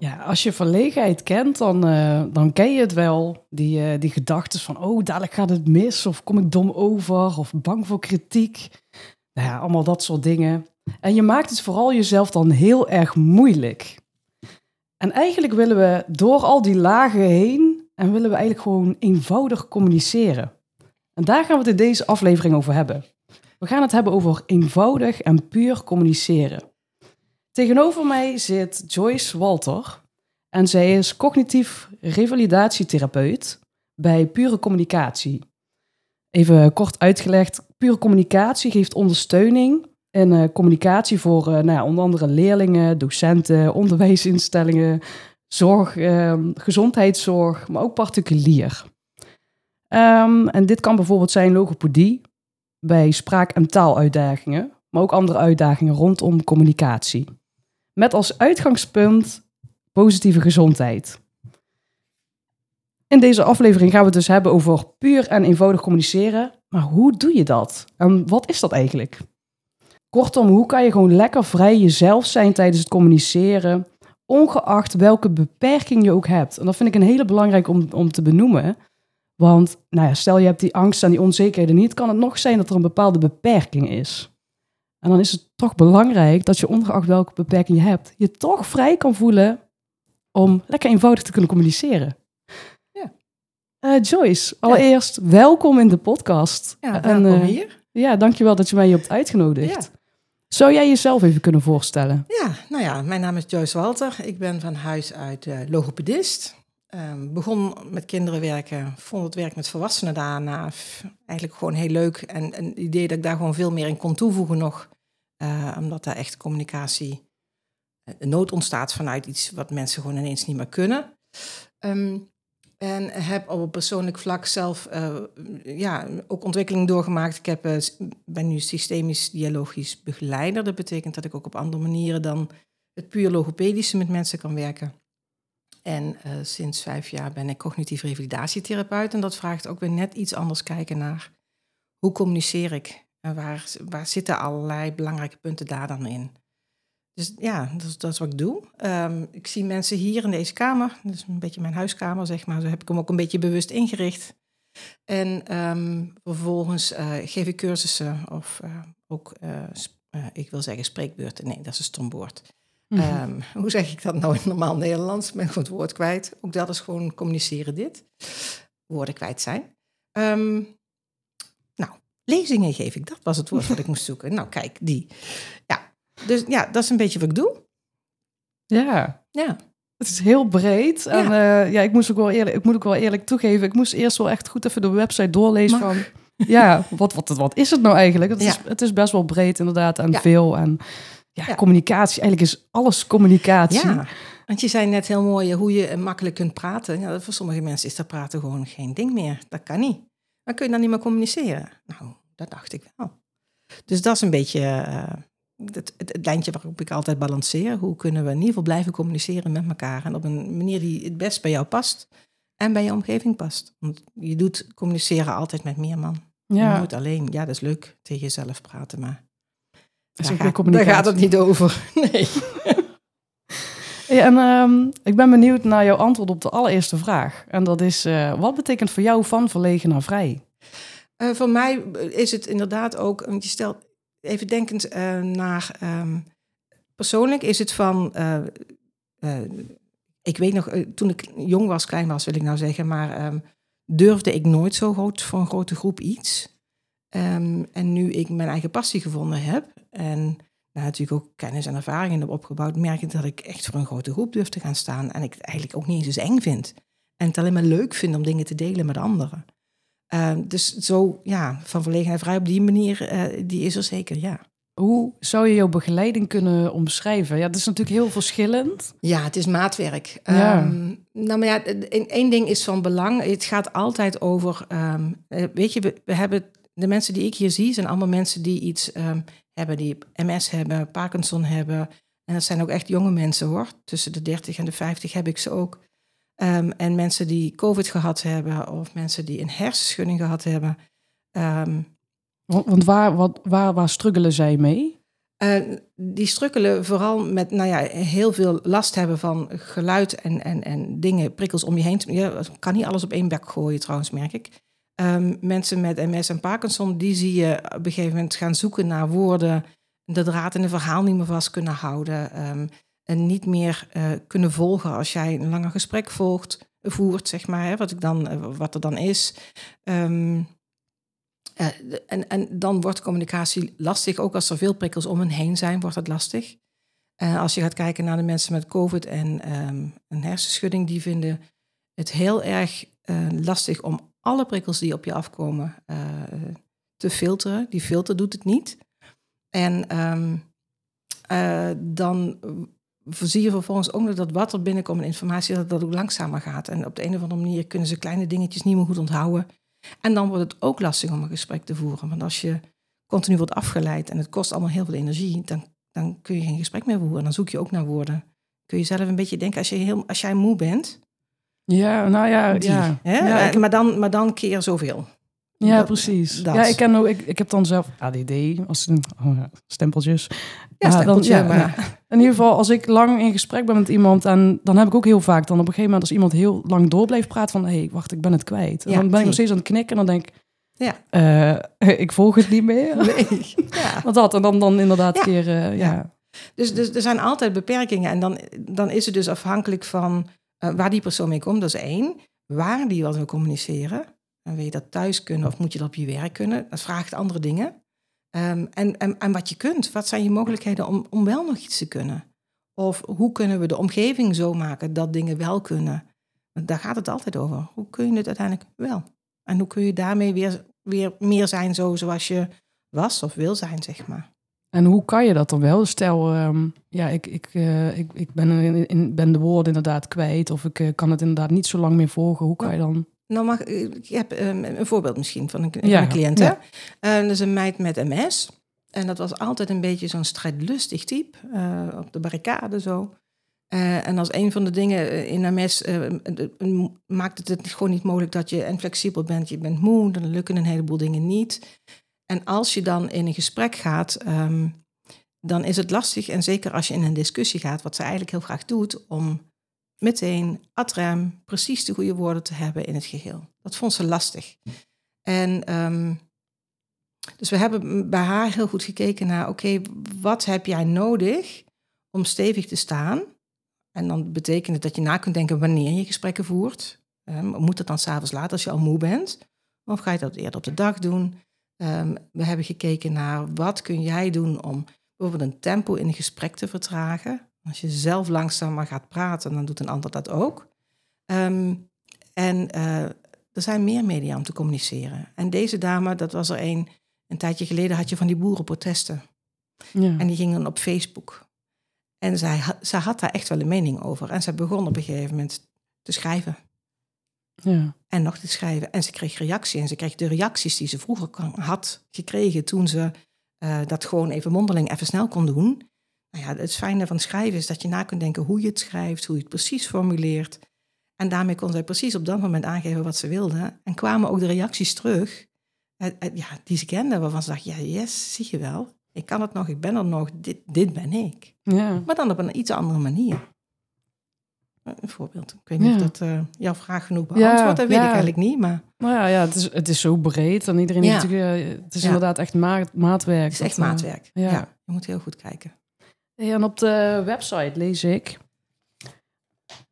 Ja, als je verlegenheid kent, dan, eh, dan ken je het wel. Die, uh, die gedachten van, oh, dadelijk gaat het mis. Of kom ik dom over. Of bang voor kritiek. Nou ja, allemaal dat soort dingen. En je maakt het vooral jezelf dan heel erg moeilijk. En eigenlijk willen we door al die lagen heen... en willen we eigenlijk gewoon eenvoudig communiceren. En daar gaan we het in deze aflevering over hebben. We gaan het hebben over eenvoudig en puur communiceren. Tegenover mij zit Joyce Walter en zij is cognitief revalidatietherapeut bij Pure Communicatie. Even kort uitgelegd, Pure Communicatie geeft ondersteuning in uh, communicatie voor uh, nou onder andere leerlingen, docenten, onderwijsinstellingen, zorg, uh, gezondheidszorg, maar ook particulier. Um, en dit kan bijvoorbeeld zijn logopedie bij spraak- en taaluitdagingen, maar ook andere uitdagingen rondom communicatie. Met als uitgangspunt positieve gezondheid. In deze aflevering gaan we het dus hebben over puur en eenvoudig communiceren. Maar hoe doe je dat? En wat is dat eigenlijk? Kortom, hoe kan je gewoon lekker vrij jezelf zijn tijdens het communiceren, ongeacht welke beperking je ook hebt? En dat vind ik een hele belangrijk om, om te benoemen. Want nou ja, stel je hebt die angst en die onzekerheden niet, kan het nog zijn dat er een bepaalde beperking is. En dan is het toch belangrijk dat je ongeacht welke beperking je hebt, je toch vrij kan voelen om lekker eenvoudig te kunnen communiceren. Ja. Uh, Joyce, allereerst welkom in de podcast. Ja, welkom en, uh, hier. Ja, dankjewel dat je mij hier hebt uitgenodigd. Ja. Zou jij jezelf even kunnen voorstellen? Ja, nou ja, mijn naam is Joyce Walter. Ik ben van huis uit uh, logopedist. Um, begon met kinderen werken, vond het werk met volwassenen daarna eigenlijk gewoon heel leuk. En, en het idee dat ik daar gewoon veel meer in kon toevoegen nog. Uh, omdat daar echt communicatie, de nood ontstaat vanuit iets wat mensen gewoon ineens niet meer kunnen. Um, en heb op een persoonlijk vlak zelf uh, ja, ook ontwikkeling doorgemaakt. Ik heb, ben nu systemisch dialogisch begeleider. Dat betekent dat ik ook op andere manieren dan het puur logopedische met mensen kan werken. En uh, sinds vijf jaar ben ik cognitief revalidatietherapeut. En dat vraagt ook weer net iets anders kijken naar hoe communiceer ik? En waar, waar zitten allerlei belangrijke punten daar dan in? Dus ja, dat, dat is wat ik doe. Um, ik zie mensen hier in deze kamer. Dat is een beetje mijn huiskamer, zeg maar. Zo heb ik hem ook een beetje bewust ingericht. En um, vervolgens uh, geef ik cursussen of uh, ook, ik wil zeggen spreekbeurten. Nee, dat is een stom. Mm -hmm. um, hoe zeg ik dat nou in normaal Nederlands? Ik ben gewoon het woord kwijt. Ook dat is gewoon communiceren dit. Woorden kwijt zijn. nou, lezingen geef ik. Dat was het woord wat ik moest zoeken. Nou, kijk, die. Ja, dus ja, dat is een beetje wat ik doe. Ja. Ja. Het is heel breed. Ja. En uh, ja, ik, moest ook wel eerlijk, ik moet ook wel eerlijk toegeven. Ik moest eerst wel echt goed even de website doorlezen van... Ja, wat, wat, wat is het nou eigenlijk? Het, ja. is, het is best wel breed inderdaad en ja. veel. En ja, communicatie, eigenlijk is alles communicatie. Ja, want je zei net heel mooi hoe je makkelijk kunt praten. Ja, voor sommige mensen is dat praten gewoon geen ding meer. Dat kan niet. Dan kun je dan niet meer communiceren. Nou, dat dacht ik wel. Dus dat is een beetje... Uh, het, het, het, lijntje waarop ik altijd balanceer. Hoe kunnen we in ieder geval blijven communiceren met elkaar en op een manier die het best bij jou past en bij je omgeving past. Want je doet communiceren altijd met meer man. Ja. Je moet alleen, ja, dat is leuk, tegen jezelf praten, maar daar gaat, daar gaat het niet over. Nee. Ja, en um, ik ben benieuwd naar jouw antwoord op de allereerste vraag. En dat is, uh, wat betekent voor jou van verlegen naar vrij? Uh, voor mij is het inderdaad ook, want je stelt, even denkend uh, naar. Um, persoonlijk is het van. Ik weet nog, toen ik jong was, klein was, wil ik nou zeggen, maar um, durfde ik nooit zo groot voor een grote groep iets. En nu ik mijn eigen passie gevonden heb en nou, natuurlijk ook kennis en ervaringen heb opgebouwd, merk ik dat ik echt voor een grote groep durf te gaan staan en ik het eigenlijk ook niet eens eens eng vind. En het alleen maar leuk vind om dingen te delen met anderen. Uh, dus zo, ja, van verlegenheid vrij op die manier, uh, die is er zeker, ja. Hoe zou je jouw begeleiding kunnen omschrijven? Ja, het is natuurlijk heel verschillend. Ja, het is maatwerk. Ja. Ehm, nou, maar ja, één ding is van belang. Het gaat altijd over, ehm, eh, weet je, we, we hebben de mensen die ik hier zie, zijn allemaal mensen die iets ehm, hebben, die MS hebben, Parkinson hebben. En dat zijn ook echt jonge mensen hoor. Tussen de 30 en de 50 heb ik ze ook. Ehm, en mensen die COVID gehad hebben, of mensen die een hersenschudding gehad hebben. Ehm, Want, waar, wat, waar, waar struggelen zij mee? Eh, die strukkelen vooral met nou ja, heel veel last hebben van geluid en, en, en dingen, prikkels om je heen. Je kan niet alles op één bek gooien trouwens, merk ik. Ehm, mensen met MS en Parkinson, die zie je op een gegeven moment gaan zoeken naar woorden, de draad in een verhaal niet meer vast kunnen houden. ehm, en niet meer eh, kunnen volgen als jij een langer gesprek volgt, voert, zeg maar, hè, wat, ik dan, eh, wat er dan is. Ehm, eh, en, en dan wordt communicatie lastig, ook als er veel prikkels om hen heen zijn, wordt het lastig. Als je gaat kijken naar de mensen met COVID en een hersenschudding, die vinden het heel erg lastig om alle prikkels die op je afkomen eh, te filteren. Die filter doet het niet. En ehm, eh, dan zie je vervolgens ook nog dat wat er binnenkomt, informatie, dat dat ook langzamer gaat. En op de een of andere manier kunnen ze kleine dingetjes niet meer goed onthouden. En dan wordt het ook lastig om een gesprek te voeren. Want als je continu wordt afgeleid en het kost allemaal heel veel energie, dan, dan kun je geen gesprek meer voeren. Dan zoek je ook naar woorden. Kun je zelf een beetje denken, als, je heel, als jij moe bent, Ja, nou ja, die, ja. hè? Ja, Eh, maar, dan, maar dan keer zoveel. ja dat- precies. dat. Ja, ik, ken ook, ik, ik heb dan zelf ADD, als een, oh ja, stempeltjes. Ja, dan- stempeltje, ja, maar In ieder geval, als ik lang in gesprek ben met iemand, en dan heb ik ook heel vaak dan op een gegeven moment als iemand heel lang door blijft praten van, hé, hey, wacht, ik ben het kwijt. En dan ben ik nog steeds aan het knikken en dan denk ik, Ja. eh, ik volg het niet meer. nee. ja. Wat dat? En dan, dan inderdaad keer, eh, ja. Ja. Dus, dus er zijn altijd beperkingen. En dan, dan is het dus afhankelijk van eh, waar die persoon mee komt. Dat is één. Waar die wat wil communiceren. En wil je dat thuis kunnen of moet je dat op je werk kunnen? Dat vraagt andere dingen. Ehm, en, en, en wat je kunt. Wat zijn je mogelijkheden om, om wel nog iets te kunnen? Of hoe kunnen we de omgeving zo maken dat dingen wel kunnen? Daar gaat het altijd over. Hoe kun je het uiteindelijk wel? En hoe kun je daarmee weer, weer meer zijn zo zoals je was of wil zijn, zeg maar. En hoe kan je dat dan wel? Stel, ehm, ja, ik, ik, eh, ik, ik ben, in, in- ben de woorden inderdaad kwijt of ik eh, kan het inderdaad niet zo lang meer volgen. Hoe kan je dan? Nou, mag, ik heb ehm, een voorbeeld misschien van een, van Ja, een cliënt. ja. Hè? Eh, dat is een meid met MS. En dat was altijd een beetje zo'n strijdlustig type. eh, op de barricade zo. Eh, en als een van de dingen eh, in MS eh, eh, eh, maakt het het gewoon niet mogelijk dat je en flexibel bent. Je bent moe, dan lukken een heleboel dingen niet. En als je dan in een gesprek gaat, ehm, dan is het lastig. En zeker als je in een discussie gaat, wat ze eigenlijk heel graag doet, om meteen ad rem precies de goede woorden te hebben in het geheel. Dat vond ze lastig. En ehm, dus we hebben bij haar heel goed gekeken naar, oké, wat heb jij nodig om stevig te staan? En dan betekent het dat je na kunt denken wanneer je gesprekken voert. Ehm, moet dat dan s'avonds laat als je al moe bent? Of ga je dat eerder op de dag doen? Ehm, we hebben gekeken naar wat kun jij doen om bijvoorbeeld een tempo in een gesprek te vertragen. Als je zelf langzamer gaat praten, dan doet een ander dat ook. Ehm, en eh, er zijn meer media om te communiceren. En deze dame, dat was er een, een tijdje geleden had je van die boerenprotesten. Ja. En die gingen op Facebook. En zij, zij had daar echt wel een mening over. En zij begon op een gegeven moment te schrijven. Ja. En nog te schrijven. En ze kreeg reactie. En ze kreeg de reacties die ze vroeger had gekregen toen ze eh, dat gewoon even mondeling even snel kon doen. Nou ja, het fijne van schrijven is dat je na kunt denken hoe je het schrijft, hoe je het precies formuleert. En daarmee kon zij precies op dat moment aangeven wat ze wilde. En kwamen ook de reacties terug eh, eh, ja, die ze kende, waarvan ze dacht, ja, yes, zie je wel. Ik kan het nog, ik ben er nog, dit, dit ben ik. ja. Maar dan op een iets andere manier. Een voorbeeld. Ik weet niet Ja. of dat eh, jouw vraag genoeg beantwoordt. dat weet ja. ik eigenlijk niet, maar... Nou ja, ja het, is, het is zo breed en iedereen Ja. heeft natuurlijk, eh, het is Ja. inderdaad echt maat, maatwerk. Het is echt Dat, eh, maatwerk. ja. Ja. je moet heel goed kijken. Hey, en op de website lees ik,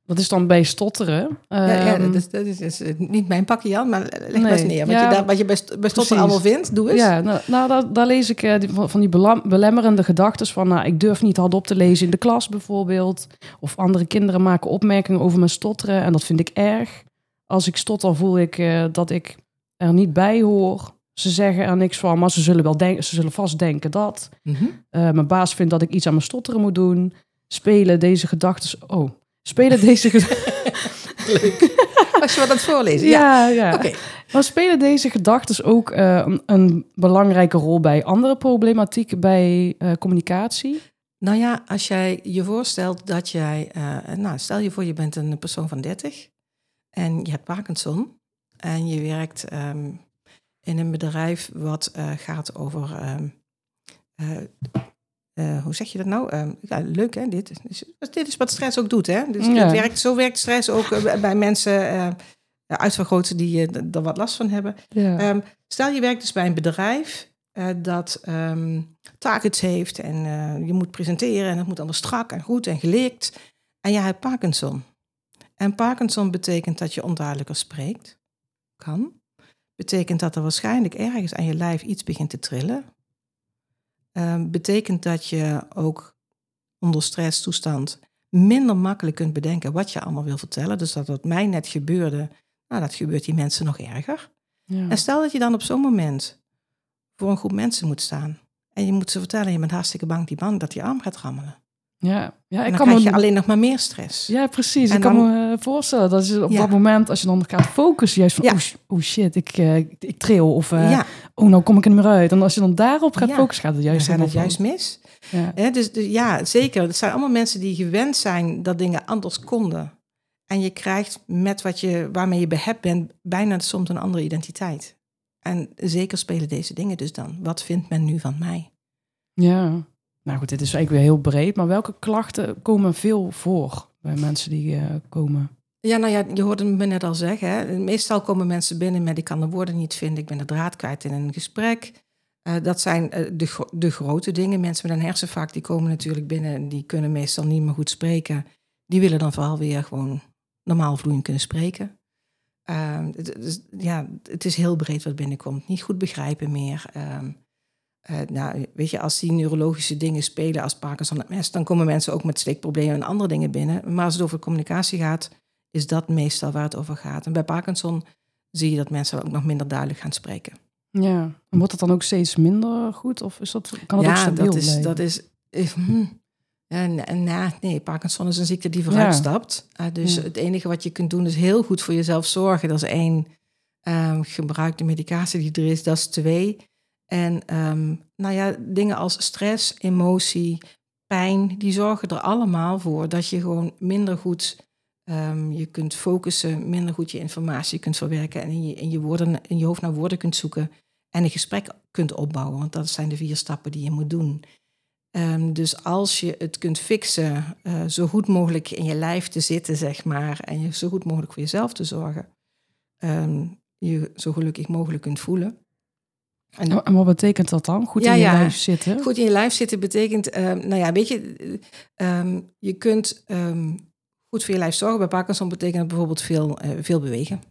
dat is dan bij stotteren. ja, ja, Ehm, dat, is, dat is, is, eh, niet mijn pakje, Jan, maar leg maar Nee. eens neer. Wat, Ja, je, daar, wat je bij, bij Stotter precies. allemaal vindt, doe eens. Ja, nou, nou daar, daar lees ik eh, van die belemmerende gedachten van... Nou, ik durf niet hardop te lezen in de klas bijvoorbeeld. Of andere kinderen maken opmerkingen over mijn stotteren en dat vind ik erg. Als ik stotter voel ik eh, dat ik er niet bij hoor. Ze zeggen er niks van, maar ze zullen, wel denken, ze zullen vast denken dat. Mhm. Mijn baas vindt dat ik iets aan mijn stotteren moet doen. Spelen deze gedachten... Oh, spelen deze gedachten... Als je wat aan het voorlezen. ja, Ja. ja. Oké. Maar spelen deze gedachten ook eh, een, een belangrijke rol bij andere problematiek bij eh, communicatie? Nou ja, als jij je voorstelt dat jij, eh, nou stel je voor je bent een persoon van 30 en je hebt Parkinson en je werkt ehm, in een bedrijf wat gaat over, ehm, eh, eh, hoe zeg je dat nou? Ehm, ja, leuk hè, dit. Dus, dit is wat stress ook doet hè. Dus Ja. werkt, zo werkt stress ook eh, bij mensen uh, uitvergroten die eh, er wat last van hebben. Ja. Ehm, stel je werkt dus bij een bedrijf eh, dat ehm, targets heeft en eh, je moet presenteren en het moet allemaal strak en goed en gelikt. En jij hebt Parkinson. En Parkinson betekent dat je onduidelijker spreekt. Kan. Betekent dat er waarschijnlijk ergens aan je lijf iets begint te trillen. Ehm, betekent dat je ook onder stresstoestand minder makkelijk kunt bedenken wat je allemaal wil vertellen. Dus dat wat mij net gebeurde, nou, dat gebeurt die mensen nog erger. ja. En stel dat je dan op zo'n moment voor een groep mensen moet staan. En je moet ze vertellen, je bent hartstikke bang, die bang dat die arm gaat rammelen. Ja. ja, ik dan kan krijg me... je alleen nog maar meer stress. Ja, precies. En ik kan dan- me eh, voorstellen dat je op Ja. dat moment, als je dan gaat focussen, juist van, Ja. oh, oh shit, ik, eh, ik, tril. Of, ja, oh, nou kom ik er niet meer uit. En als je dan daarop gaat focussen, gaat het dan juist gaat het juist mis. Ja. Hè, dus, dus ja, zeker. Het zijn allemaal mensen die gewend zijn dat dingen anders konden. En je krijgt met wat je, waarmee je behept bent, bijna soms een andere identiteit. En zeker spelen deze dingen dus dan. Wat vindt men nu van mij? ja. Nou goed, dit is eigenlijk weer heel breed. Maar welke klachten komen veel voor bij mensen die eh, komen? Ja, nou ja, je hoorde me net al zeggen. Hè? Meestal komen mensen binnen met ik kan de woorden niet vinden, ik ben de draad kwijt in een gesprek. Eh, dat zijn eh, de, de grote dingen. Mensen met een hersenvak die komen natuurlijk binnen en die kunnen meestal niet meer goed spreken. Die willen dan vooral weer gewoon normaal vloeiend kunnen spreken. Eh, het, is, ja, het is heel breed wat binnenkomt. Niet goed begrijpen meer. Ehm, eh, nou, weet je, als die neurologische dingen spelen als Parkinson en MS, dan komen mensen ook met steekproblemen en andere dingen binnen. Maar als het over communicatie gaat, is dat meestal waar het over gaat. En bij Parkinson zie je dat mensen ook nog minder duidelijk gaan spreken. Ja. En wordt het dan ook steeds minder goed? Of is dat, kan het ook ja, stabiel dat is, blijven? dat is. eh, hm. Ja, nee, Parkinson is een ziekte die vooruit Ja. stapt. Eh, dus Ja. het enige wat je kunt doen is heel goed voor jezelf zorgen. Dat is één, ehm, gebruik de medicatie die er is. Dat is twee. En ehm, nou ja, dingen als stress, emotie, pijn, die zorgen er allemaal voor dat je gewoon minder goed ehm, je kunt focussen, minder goed je informatie kunt verwerken en in je, in je, woorden, in je hoofd naar woorden kunt zoeken en een gesprek kunt opbouwen. Want dat zijn de vier stappen die je moet doen. Ehm, dus als je het kunt fixen, eh, zo goed mogelijk in je lijf te zitten, zeg maar, en je zo goed mogelijk voor jezelf te zorgen, je zo gelukkig mogelijk kunt voelen. En En wat betekent dat dan? Goed Ja, in je ja. lijf zitten? Goed in je lijf zitten betekent, ehm, nou ja, weet je, eh, ehm, je kunt ehm, goed voor je lijf zorgen. Bij Parkinson betekent het bijvoorbeeld veel, eh, veel bewegen.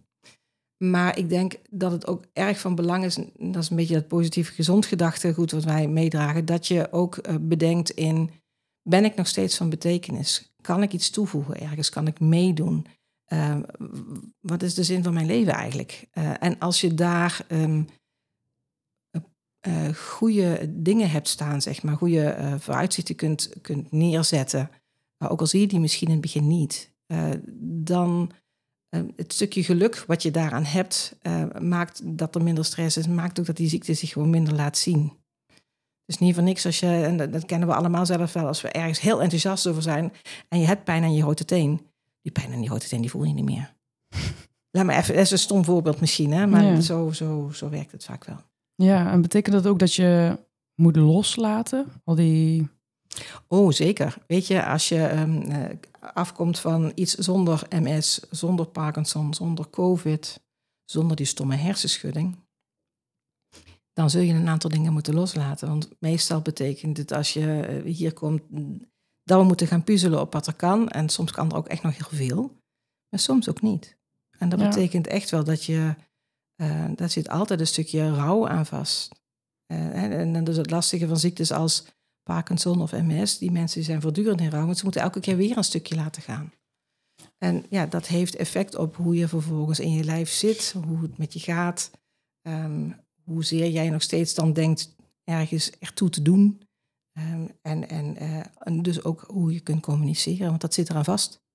Maar ik denk dat het ook erg van belang is, en dat is een beetje dat positieve gezond gedachtegoed wat wij meedragen, dat je ook eh, bedenkt in, ben ik nog steeds van betekenis? Kan ik iets toevoegen ergens? Kan ik meedoen? Wat is de zin van mijn leven eigenlijk? Eh, en als je daar eh goede dingen hebt staan, zeg maar, goede eh, vooruitzichten kunt, kunt neerzetten, maar ook al zie je die misschien in het begin niet, eh, dan het stukje geluk wat je daaraan hebt, maakt dat er minder stress is, maakt ook dat die ziekte zich gewoon minder laat zien. Dus niet voor niks als je, en dat, dat kennen we allemaal zelf wel, als we ergens heel enthousiast over zijn en je hebt pijn aan je grote teen, die pijn aan die grote teen die voel je niet meer. Laat me even, dat is een stom voorbeeld misschien, hè? maar Ja. zo, zo, zo werkt het vaak wel. Ja, en betekent dat ook dat je moet loslaten? Al die... Oh, zeker. Weet je, als je ehm, eh, afkomt van iets zonder MS, zonder Parkinson, zonder COVID, zonder die stomme hersenschudding, dan zul je een aantal dingen moeten loslaten. Want meestal betekent het als je eh, hier komt, dat we moeten gaan puzzelen op wat er kan. En soms kan er ook echt nog heel veel, maar soms ook niet. En dat Ja. betekent echt wel dat je, eh daar zit altijd een stukje rouw aan vast. Eh, en, en dat is het lastige van ziektes als Parkinson of MS. Die mensen zijn voortdurend in rouw, want ze moeten elke keer weer een stukje laten gaan. En ja, dat heeft effect op hoe je vervolgens in je lijf zit, hoe het met je gaat, ehm, hoezeer jij nog steeds dan denkt ergens ertoe te doen. Ehm, en, en, eh, en dus ook hoe je kunt communiceren, want dat zit eraan vast.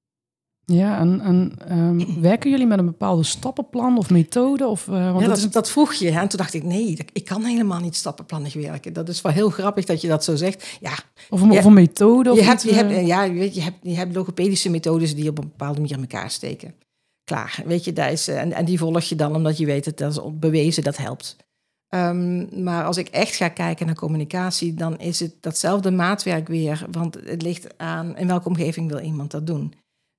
Ja, en, en ehm, werken jullie met een bepaalde stappenplan of methode? Of, uh, want ja, dat, is... dat, vroeg je. Hè? En toen dacht ik, nee, ik kan helemaal niet stappenplannig werken. Dat is wel heel grappig dat je dat zo zegt. Ja, of, een, of een methode? Of je, hebt, je, hebt, ja, je, weet, je, hebt, je hebt logopedische methodes die op een bepaalde manier in elkaar steken. Klaar, weet je, daar is, en, en die volg je dan omdat je weet dat dat is bewezen, dat helpt. Um, maar als ik echt ga kijken naar communicatie, dan is het datzelfde maatwerk weer. Want het ligt aan in welke omgeving wil iemand dat doen.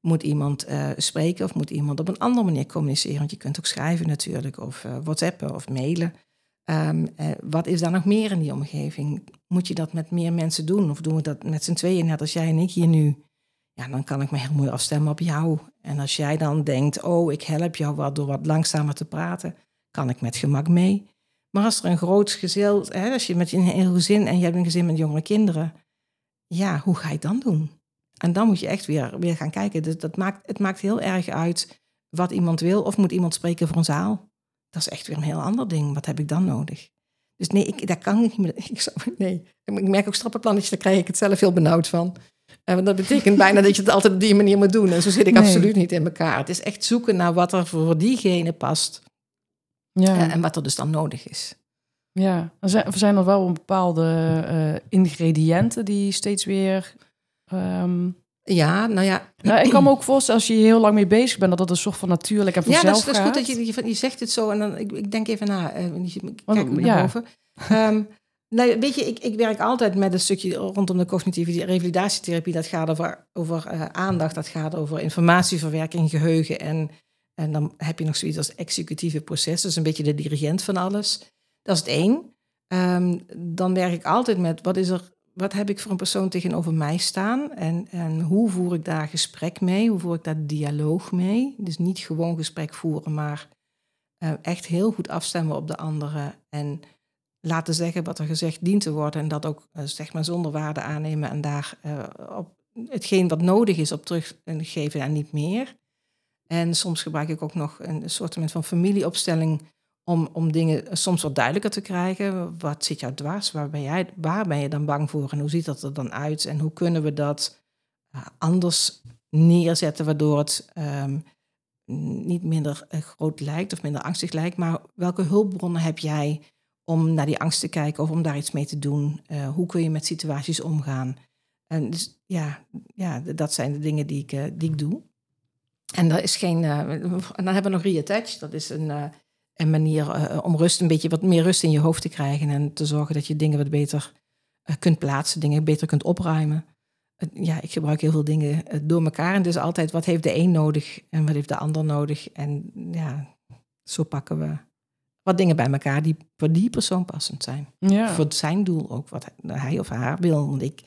Moet iemand uh, spreken of moet iemand op een andere manier communiceren? Want je kunt ook schrijven natuurlijk, of uh, whatsappen of mailen. Um, uh, wat is daar nog meer in die omgeving? Moet je dat met meer mensen doen? Of doen we dat met z'n tweeën, net als jij en ik hier nu? Ja, dan kan ik me heel mooi afstemmen op jou. En als jij dan denkt, oh, ik help jou wat door wat langzamer te praten, kan ik met gemak mee. Maar als er een groot gezin, hè, als je met een heel gezin en je hebt een gezin met jonge kinderen, ja, hoe ga je het dan doen? En dan moet je echt weer, weer gaan kijken. Dus dat maakt, het maakt heel erg uit wat iemand wil. Of moet iemand spreken voor een zaal? Dat is echt weer een heel ander ding. Wat heb ik dan nodig? Dus nee, ik, daar kan ik niet meer. Ik, zou, nee. ik merk ook strappenplannetjes, daar krijg ik het zelf heel benauwd van. En eh, dat betekent bijna dat je het altijd op die manier moet doen. En zo zit ik nee. absoluut niet in elkaar. Het is echt zoeken naar wat er voor diegene past. Ja. Uh, en wat er dus dan nodig is. Ja, er zijn, er zijn er wel bepaalde uh, ingrediënten die steeds weer. Um... Ja, nou ja. Nou, ik kan me ook voorstellen als je hier heel lang mee bezig bent, dat dat een soort van natuurlijk en vanzelf Ja, dat is, dat is goed dat je, je, je, zegt het zo en dan ik, ik denk even na. Uh, ik kijk naar ja. boven. Um, nou, weet je, ik, ik werk altijd met een stukje rondom de cognitieve revalidatietherapie. Dat gaat over, over uh, aandacht, dat gaat over informatieverwerking, geheugen en en dan heb je nog zoiets als executieve processen, dus een beetje de dirigent van alles. Dat is het één. Um, dan werk ik altijd met wat is er, wat heb ik voor een persoon tegenover mij staan en, en hoe voer ik daar gesprek mee, hoe voer ik daar dialoog mee. Dus niet gewoon gesprek voeren, maar uh, echt heel goed afstemmen op de andere en laten zeggen wat er gezegd dient te worden en dat ook uh, zeg maar zonder waarde aannemen en daar uh, op hetgeen wat nodig is op teruggeven en niet meer. En soms gebruik ik ook nog een soort van familieopstelling om, om dingen soms wat duidelijker te krijgen. Wat zit jou dwars? Waar ben, jij, waar ben je dan bang voor? En hoe ziet dat er dan uit? En hoe kunnen we dat uh, anders neerzetten, waardoor het um, niet minder uh, groot lijkt of minder angstig lijkt. Maar welke hulpbronnen heb jij om naar die angst te kijken of om daar iets mee te doen? Uh, hoe kun je met situaties omgaan? En dus ja, ja, dat zijn de dingen die ik, die ik doe. En er is geen. En dan hebben we nog reattach. Dat is een, een manier uh, om rust, een beetje wat meer rust in je hoofd te krijgen. En te zorgen dat je dingen wat beter kunt plaatsen, dingen beter kunt opruimen. ja, ik gebruik heel veel dingen door elkaar. En dus altijd wat heeft de een nodig en wat heeft de ander nodig. En ja, zo pakken we wat dingen bij elkaar die voor die persoon passend zijn. Ja. Voor zijn doel ook, wat hij of haar wil. Want ik,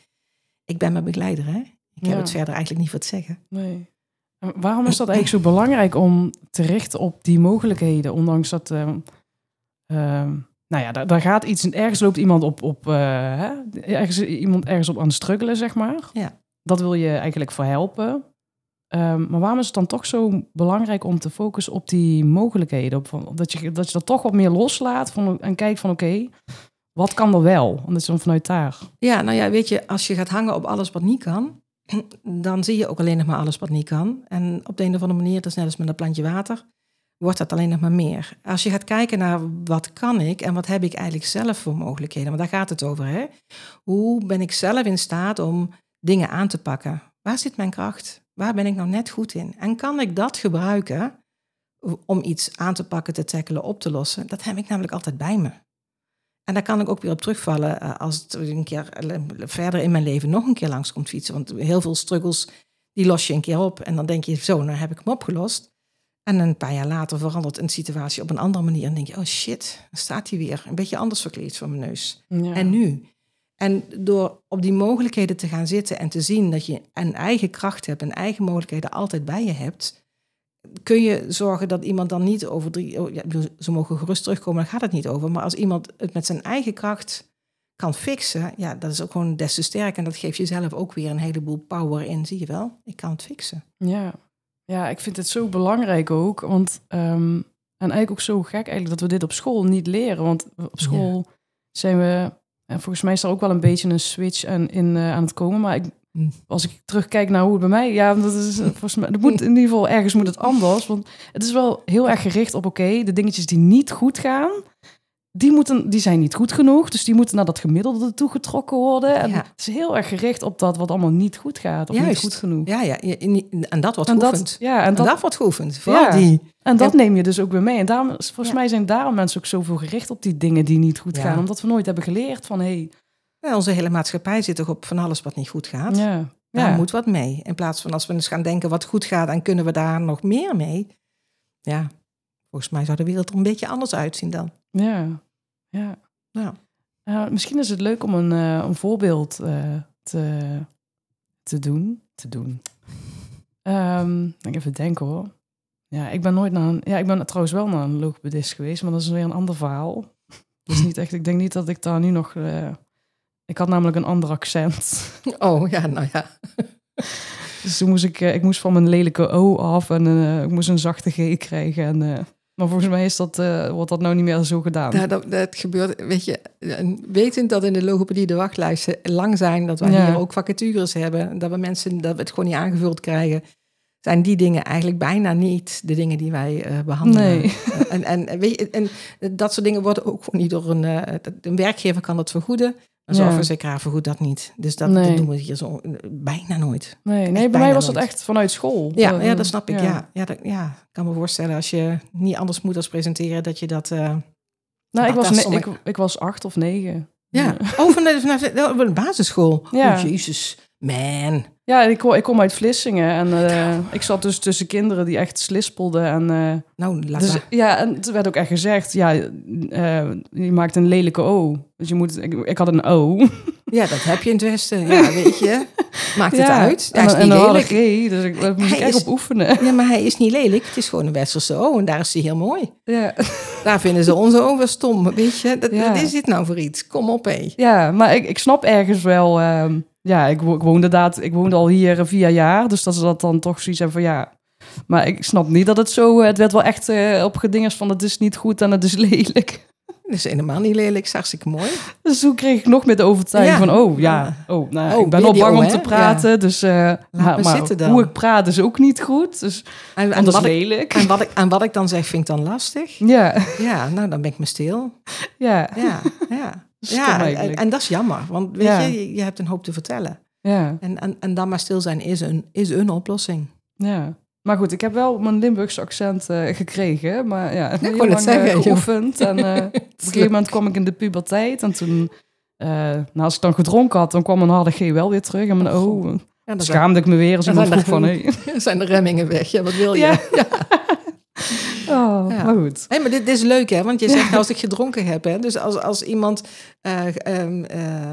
ik ben mijn begeleider, hè? Ik heb het verder eigenlijk niet voor te zeggen. Nee. Waarom is dat eigenlijk zo belangrijk om te richten op die mogelijkheden? Ondanks dat, uh, uh, nou ja, daar, daar, gaat iets, ergens loopt iemand op, op uh, hè? ergens, iemand ergens op aan het struggelen, zeg maar. Ja. Dat wil je eigenlijk voor helpen. Um, maar waarom is het dan toch zo belangrijk om te focussen op die mogelijkheden? Op, van, dat, je, dat je dat toch wat meer loslaat van, en kijkt van oké, okay, wat kan er wel? En dat is dan vanuit daar. Ja, nou ja, weet je, als je gaat hangen op alles wat niet kan, dan zie je ook alleen nog maar alles wat niet kan. En op de een of andere manier, dat is net als met een plantje water, wordt dat alleen nog maar meer. Als je gaat kijken naar wat kan ik en wat heb ik eigenlijk zelf voor mogelijkheden, want daar gaat het over. Hè? Hoe ben ik zelf in staat om dingen aan te pakken? Waar zit mijn kracht? Waar ben ik nou net goed in? En kan ik dat gebruiken om iets aan te pakken, te tackelen, op te lossen? Dat heb ik namelijk altijd bij me. En daar kan ik ook weer op terugvallen als het een keer verder in mijn leven nog een keer langs komt fietsen. Want heel veel struggles, die los je een keer op. En dan denk je, zo, nou heb ik hem opgelost. En een paar jaar later verandert een situatie op een andere manier. En denk je, oh shit, dan staat hij weer. Een beetje anders verkleed voor mijn neus. Ja. En nu? En door op die mogelijkheden te gaan zitten en te zien dat je een eigen kracht hebt, een eigen mogelijkheden altijd bij je hebt, kun je zorgen dat iemand dan niet over drie... Oh, ja, ze mogen gerust terugkomen, daar gaat het niet over. Maar als iemand het met zijn eigen kracht kan fixen, ja, dat is ook gewoon des te sterk. En dat geeft jezelf ook weer een heleboel power in. Zie je wel, ik kan het fixen. Ja, ja ik vind het zo belangrijk ook. Want um, En eigenlijk ook zo gek eigenlijk dat we dit op school niet leren. Want op school zijn we... En volgens mij is er ook wel een beetje een switch aan, in, eh, aan het komen. Maar ik. Als ik terugkijk naar hoe het bij mij... Ja, dat is eh, volgens mij... Dat moet, in ieder geval ergens moet het anders. Want het is wel heel erg gericht op... Oké, de dingetjes die niet goed gaan... Die, moeten, die zijn niet goed genoeg. Dus die moeten naar dat gemiddelde toegetrokken worden. En Ja. het is heel erg gericht op dat wat allemaal niet goed gaat. Of niet goed genoeg. Ja, ja, en dat wordt en geoefend. dat, ja, en En dat, dat wordt geoefend. Vooral Ja. die. En dat neem je dus ook weer mee. En daarom, volgens Ja. mij zijn daarom mensen ook zoveel gericht op die dingen die niet goed gaan. Omdat we nooit hebben geleerd van, hé, Ja, onze hele maatschappij zit toch op van alles wat niet goed gaat. ja, Daar moet wat mee. In plaats van als we eens gaan denken wat goed gaat en kunnen we daar nog meer mee. Ja, volgens mij zou de wereld er een beetje anders uitzien dan. ja, ja. Ja. Eh, misschien is het leuk om een, eh, een voorbeeld eh, te, te doen. Te doen. Ehm, ik even denken hoor. Ja, ik ben nooit naar een... Ja, ik ben trouwens wel naar een logopedist geweest, maar dat is weer een ander verhaal. Is niet echt... Ik denk niet dat ik daar nu nog... ik had namelijk een ander accent. Oh ja, nou ja. Dus toen moest ik, eh, ik moest van mijn lelijke O af en eh, ik moest een zachte G krijgen. En, eh, maar volgens mij is dat, wordt dat nou niet meer zo gedaan. Nou, dat, dat gebeurt, weet je, en wetend dat in de logopedie de wachtlijsten lang zijn, dat wij Ja. hier ook vacatures hebben, dat we mensen, dat we het gewoon niet aangevuld krijgen, zijn die dingen eigenlijk bijna niet de dingen die wij eh, behandelen. Nee. En, en, weet je, en dat soort dingen worden ook gewoon niet door een, een werkgever kan dat vergoeden, een Ja. zorgverzekeraar vergoedt dat niet. Dus dat, Nee. dat doen we hier zo bijna nooit. nee, nee bij mij was nooit. echt vanuit school. Ja, ja dat snap ik. Ja, ja, dat, ja, ik kan me voorstellen als je niet anders moet als presenteren, dat je dat. eh, Nou, Dat ik, was ne- ik, ik was acht of negen. Ja. Oh, de, oh, van de basisschool. Ja. Oh, jezus. Man. Ja, ik, kom- ik kom uit Vlissingen en eh, ik zat dus tussen kinderen die echt slispelden. En, eh, Nou, laat dus, maar. ja, en het werd ook echt gezegd, ja, eh, je maakt een lelijke O. Dus je moet, ik, ik had een O. Ja, dat heb je in het Westen. Ja, weet je. Maakt het Ja, uit. Hij is en niet lelijk. G, dus ik, daar Hij ik echt is- op oefenen. Ja, maar hij is niet lelijk. Het is gewoon een Westerse O en daar is hij heel mooi. Ja. Daar vinden ze onze O wel stom. Weet je, dat, Ja. wat is dit nou voor iets? Kom op, hé. Ja, maar ik, ik snap ergens wel. ehm, ja, ik, wo- ik woonde inderdaad, ik woonde al hier eh, vier jaar, dus dat ze dat dan toch zoiets hebben van ja. Maar ik snap niet dat het zo. eh, Het werd wel echt eh, op gedingers van het is niet goed en het is lelijk. Dat is helemaal niet lelijk. Is hartstikke mooi. Dus toen kreeg ik nog meer de overtuiging Ja. van oh ja, oh, nou, Oh, ik ben al bang om hè? te praten, dus uh, maar, maar maar zitten dan. hoe ik praat is ook niet goed, dus En, wat ik, lelijk. en, wat ik, en wat ik dan zeg, vind ik dan lastig. Ja, Ja, nou, dan ben ik me stil. ja, Ja, ja. Stom ja en, en dat is jammer. Want weet Ja. je, je, hebt een hoop te vertellen. ja, En, en, en dan maar stil zijn is een, is een oplossing. ja. Maar goed, ik heb wel mijn Limburgse accent eh, gekregen, maar ja, heel wou net lang zeggen, eh, joh. geoefend. En eh, op een gegeven moment kwam ik in de puberteit en toen, nou, als ik dan gedronken had, dan kwam mijn harde G wel weer terug en mijn Oh. Ja, dan zijn, Schaamde ik me weer als iemand vroeg van, hey. zijn de remmingen weg. Ja, wat wil je? Ja. Ja. Oh, Ja. maar goed. Hey, maar dit, dit is leuk, hè? Want je zegt als ik gedronken heb, hè? Dus als, als iemand eh, ehm, eh,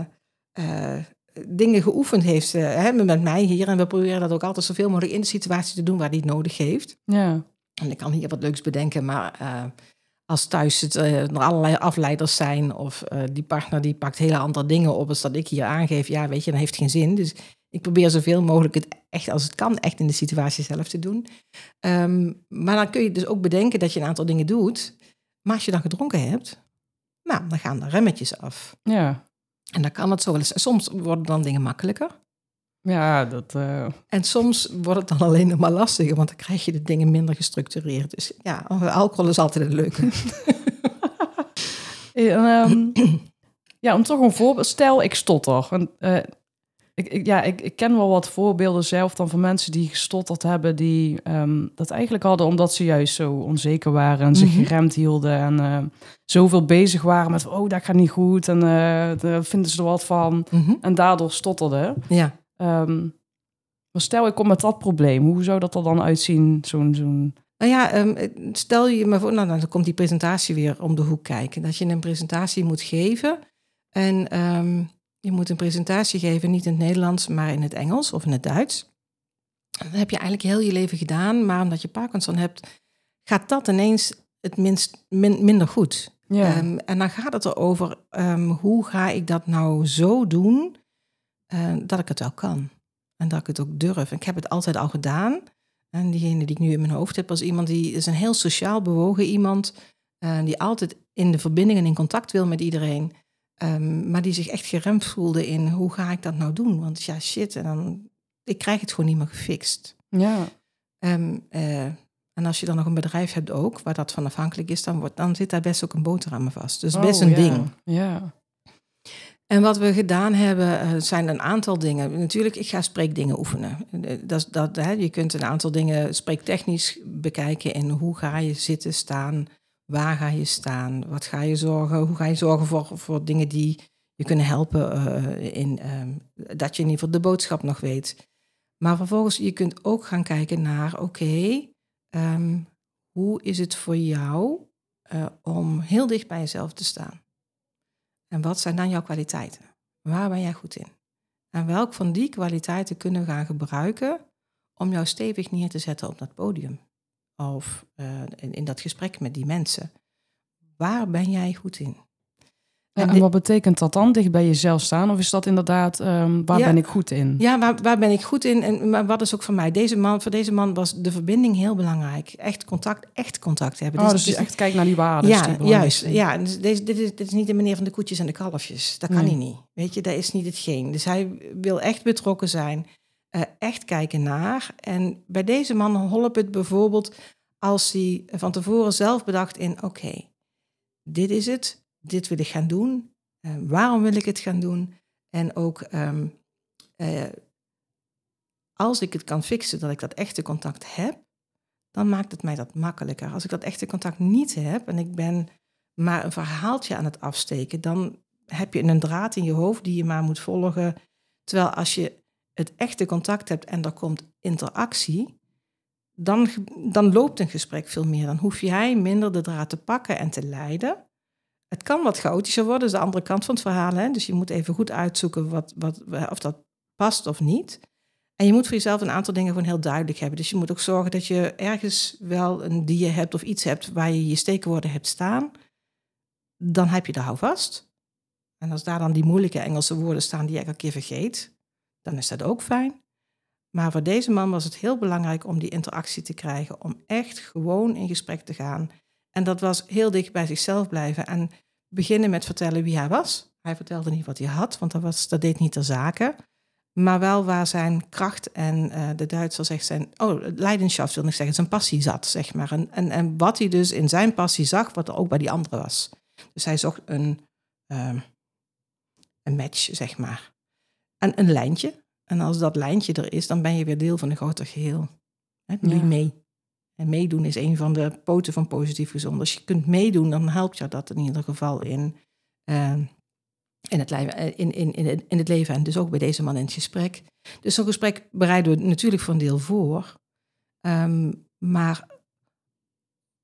eh, dingen geoefend heeft hè, met mij hier... en we proberen dat ook altijd zoveel mogelijk in de situatie te doen waar die het nodig heeft... Ja, En ik kan hier wat leuks bedenken, maar als thuis het, er allerlei afleiders zijn of die partner die pakt hele andere dingen op als dat ik hier aangeef, ja, weet je, dan heeft het geen zin. Dus ik probeer zoveel mogelijk het echt, als het kan, echt in de situatie zelf te doen. Ehm, maar dan kun je dus ook bedenken dat je een aantal dingen doet. Maar als je dan gedronken hebt, nou, dan gaan de remmetjes af. ja. En dan kan het zo wel eens. Soms worden dan dingen makkelijker. Ja, dat... eh, En soms wordt het dan alleen nog maar lastiger, want dan krijg je de dingen minder gestructureerd. Dus ja, alcohol is altijd een leuke. Eh, en, ehm, ja, om toch een voorbeeld... Stel, ik stotter. En, eh, ik, ik, ja, ik, ik ken wel wat voorbeelden zelf dan van mensen die gestotterd hebben... die ehm, dat eigenlijk hadden omdat ze juist zo onzeker waren... en zich Mhm. geremd hielden en eh, zoveel bezig waren met... oh, dat gaat niet goed en eh, daar vinden ze er wat van. Mhm. En daardoor stotterden. Ja. Ehm, maar stel, ik kom met dat probleem. Hoe zou dat er dan uitzien? Zo'n... zo'n Nou ja, ehm, stel je maar voor, nou, dan komt die presentatie weer om de hoek kijken. Dat je een presentatie moet geven. En ehm, je moet een presentatie geven, niet in het Nederlands, maar in het Engels of in het Duits. En dat heb je eigenlijk heel je leven gedaan, maar omdat je Parkinson hebt, gaat dat ineens het minst, min- minder goed. ja. Ehm, en dan gaat het erover, ehm, hoe ga ik dat nou zo doen eh, dat ik het wel kan. En dat ik het ook durf. Ik heb het altijd al gedaan. En diegene die ik nu in mijn hoofd heb, was iemand die is een heel sociaal bewogen iemand. eh, die altijd in de verbinding en in contact wil met iedereen. Ehm, maar die zich echt geremd voelde in hoe ga ik dat nou doen? Want ja, shit, en dan, ik krijg het gewoon niet meer gefixt. Ja. Ehm, eh, en als je dan nog een bedrijf hebt ook, waar dat van afhankelijk is, dan, wordt, dan zit daar best ook een boterham vast. Dus best Oh, een ja. ding. Ja. En wat we gedaan hebben, eh, zijn een aantal dingen. Natuurlijk, ik ga spreekdingen oefenen. Eh, Dat, dat, hè, je kunt een aantal dingen spreektechnisch bekijken in hoe ga je zitten, staan, waar ga je staan, wat ga je zorgen, hoe ga je zorgen voor, voor dingen die je kunnen helpen eh, in ehm, dat je in ieder geval de boodschap nog weet. Maar vervolgens, je kunt ook gaan kijken naar, oké, ehm, hoe is het voor jou eh, om heel dicht bij jezelf te staan? En wat zijn dan jouw kwaliteiten? Waar ben jij goed in? En welk van die kwaliteiten kunnen we gaan gebruiken om jou stevig neer te zetten op dat podium? Of eh, in, in dat gesprek met die mensen. Waar ben jij goed in? En wat betekent dat dan? Dicht bij jezelf staan? Of is dat inderdaad, ehm, waar Ja. ben ik goed in? Ja, waar, waar ben ik goed in? En maar wat is ook voor mij? Deze man, voor deze man was de verbinding heel belangrijk. Echt contact, echt contact hebben. Oh, dus je echt kijkt naar die waarden. ja, juist. Ja, dus deze, dit, is, dit is niet de meneer van de koetjes en de kalfjes. Dat kan Nee. hij niet. Weet je, dat is niet hetgeen. Dus hij wil echt betrokken zijn. Eh, echt kijken naar. En bij deze man holp het bijvoorbeeld als hij van tevoren zelf bedacht in... oké, dit is het, dit wil ik gaan doen. eh, waarom wil ik het gaan doen? En ook ehm, eh, als ik het kan fixen dat ik dat echte contact heb... dan maakt het mij dat makkelijker. Als ik dat echte contact niet heb en ik ben maar een verhaaltje aan het afsteken... dan heb je een draad in je hoofd die je maar moet volgen. Terwijl als je het echte contact hebt en er komt interactie, dan, dan loopt een gesprek veel meer. Dan hoef jij minder de draad te pakken en te leiden. Het kan wat chaotischer worden, dat is de andere kant van het verhaal. Hè? Dus je moet even goed uitzoeken wat, wat, of dat past of niet. En je moet voor jezelf een aantal dingen gewoon heel duidelijk hebben. Dus je moet ook zorgen dat je ergens wel een die hebt of iets hebt waar je je steekwoorden hebt staan. Dan heb je de houvast. En als daar dan die moeilijke Engelse woorden staan die je elke keer vergeet, dan is dat ook fijn. Maar voor deze man was het heel belangrijk om die interactie te krijgen, om echt gewoon in gesprek te gaan. En dat was heel dicht bij zichzelf blijven en beginnen met vertellen wie hij was. Hij vertelde niet wat hij had, want dat, was, dat deed niet ter zake. Maar wel waar zijn kracht en eh, de Duitser zegt zijn, oh, leidenschap wil ik zeggen, zijn passie zat, zeg maar. En, en, en wat hij dus in zijn passie zag, wat er ook bij die andere was. Dus hij zocht een, ehm, een match, zeg maar. En een lijntje. En als dat lijntje er is, dan ben je weer deel van een groter geheel. Hè, doe je Ja. mee. En meedoen is een van de poten van positief gezond. Als je kunt meedoen, dan helpt je dat in ieder geval in, ehm, in, het, leven, eh, in, in, in, in het leven. En dus ook bij deze man in het gesprek. Dus zo'n gesprek bereiden we natuurlijk voor een deel voor. Ehm, maar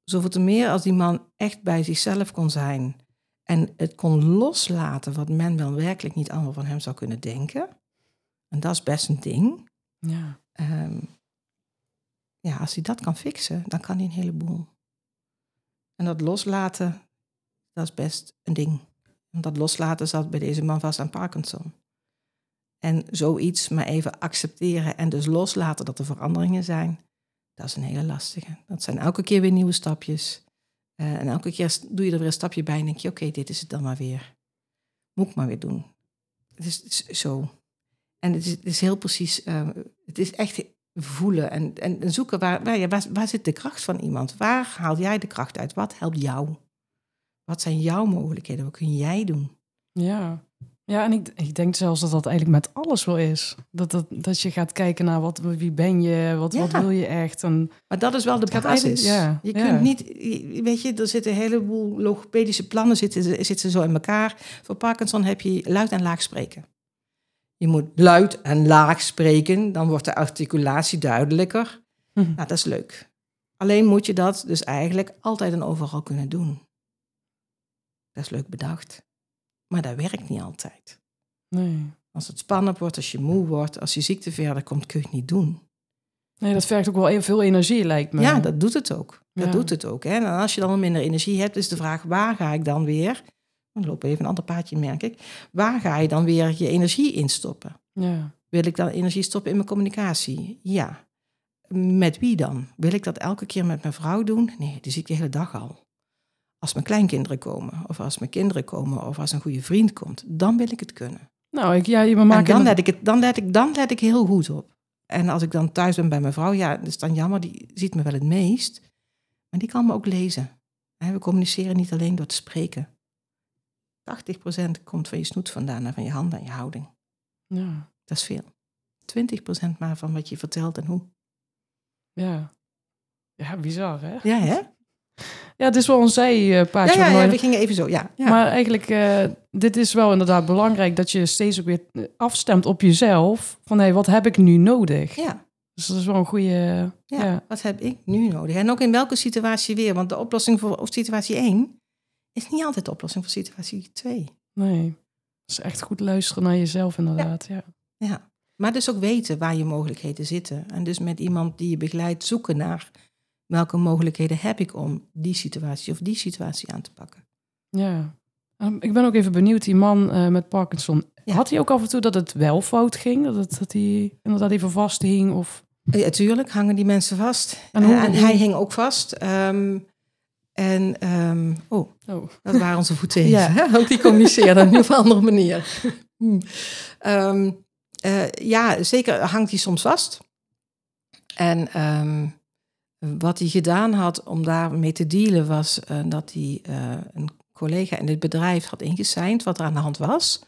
zoveel te meer als die man echt bij zichzelf kon zijn. En het kon loslaten wat men wel werkelijk niet allemaal van hem zou kunnen denken. En dat is best een ding. Ja. Ehm, ja, als hij dat kan fixen, dan kan hij een heleboel. En dat loslaten, dat is best een ding. Want dat loslaten zat bij deze man vast aan Parkinson. En zoiets maar even accepteren en dus loslaten dat er veranderingen zijn, dat is een hele lastige. Dat zijn elke keer weer nieuwe stapjes. Eh, en elke keer doe je er weer een stapje bij en denk je, oké, dit is het dan maar weer. Moet ik maar weer doen. Het is, zo. En het is, het is heel precies, eh, het is echt voelen en, en en zoeken waar, waar, waar, waar zit de kracht van iemand? Waar haal jij de kracht uit? Wat helpt jou? Wat zijn jouw mogelijkheden? Wat kun jij doen? Ja. Ja, en ik, ik denk zelfs dat dat eigenlijk met alles wel is. Dat, dat, dat je gaat kijken naar wat, wie ben je, wat, wat wil je echt. En, Maar dat is wel de basis. ja, je ja. kunt niet, weet je, er zitten een heleboel logopedische plannen zitten, zitten zo in elkaar. Voor Parkinson heb je luid en laag spreken. Je moet luid en laag spreken, dan wordt de articulatie duidelijker. Hm. Nou, dat is leuk. Alleen moet je dat dus eigenlijk altijd en overal kunnen doen. Dat is leuk bedacht. Maar dat werkt niet altijd. nee. Als het spannend wordt, als je moe wordt, als je ziekte verder komt, kun je het niet doen. nee, dat vergt ook wel veel energie, lijkt me. Ja, dat doet het ook. Dat Ja. doet het ook. Hè? En als je dan minder energie hebt, is de vraag, waar ga ik dan weer... Dan loop even een ander paadje, merk ik. Waar ga je dan weer je energie in stoppen? Ja. Wil ik dan energie stoppen in mijn communicatie? Ja. met wie dan? Wil ik dat elke keer met mijn vrouw doen? Nee, die zie ik de hele dag al. Als mijn kleinkinderen komen, of als mijn kinderen komen, of als een goede vriend komt, dan wil ik het kunnen. Nou, ik, ja, je we En dan let, ik het, dan, let ik, dan let ik heel goed op. En als ik dan thuis ben bij mijn vrouw, ja, dat is dan jammer, die ziet me wel het meest. Maar die kan me ook lezen. We communiceren niet alleen door te spreken. 80% komt van je snoet vandaan en van je handen en je houding. Ja, Dat is veel. 20% maar van wat je vertelt en hoe. ja. Ja, bizar, hè? Ja, hè? Ja, het is wel een zijpaadje. Ja, ja, maar- ja, we gingen even zo, ja. ja. Maar eigenlijk, eh, dit is wel inderdaad belangrijk dat je steeds ook weer eh, afstemt op jezelf. Van hé, wat heb ik nu nodig? ja, Dus dat is wel een goede. ja. Ja. wat heb ik nu nodig? En ook in welke situatie weer? Want de oplossing voor of situatie 1 is niet altijd de oplossing voor situatie 2. Nee. Dus echt goed luisteren naar jezelf, inderdaad. Ja. Ja, maar dus ook weten waar je mogelijkheden zitten. En dus met iemand die je begeleidt zoeken naar welke mogelijkheden heb ik om die situatie of die situatie aan te pakken. ja. Ehm, ik ben ook even benieuwd, die man eh, met Parkinson. Ja. Had hij ook af en toe dat het wel fout ging? Dat, het, dat hij inderdaad even vasthing? Of... Ja, tuurlijk hangen die mensen vast. En hoe- hij hing ook vast. Ehm, en, ehm, oh, Oh. dat waren onze voeten even. Ja. Want die communiceerden nu op een andere manier. Hm. Ehm, eh, ja, zeker hangt hij soms vast. En ehm, wat hij gedaan had om daarmee te dealen was eh, dat hij eh, een collega in het bedrijf had ingeseind wat er aan de hand was.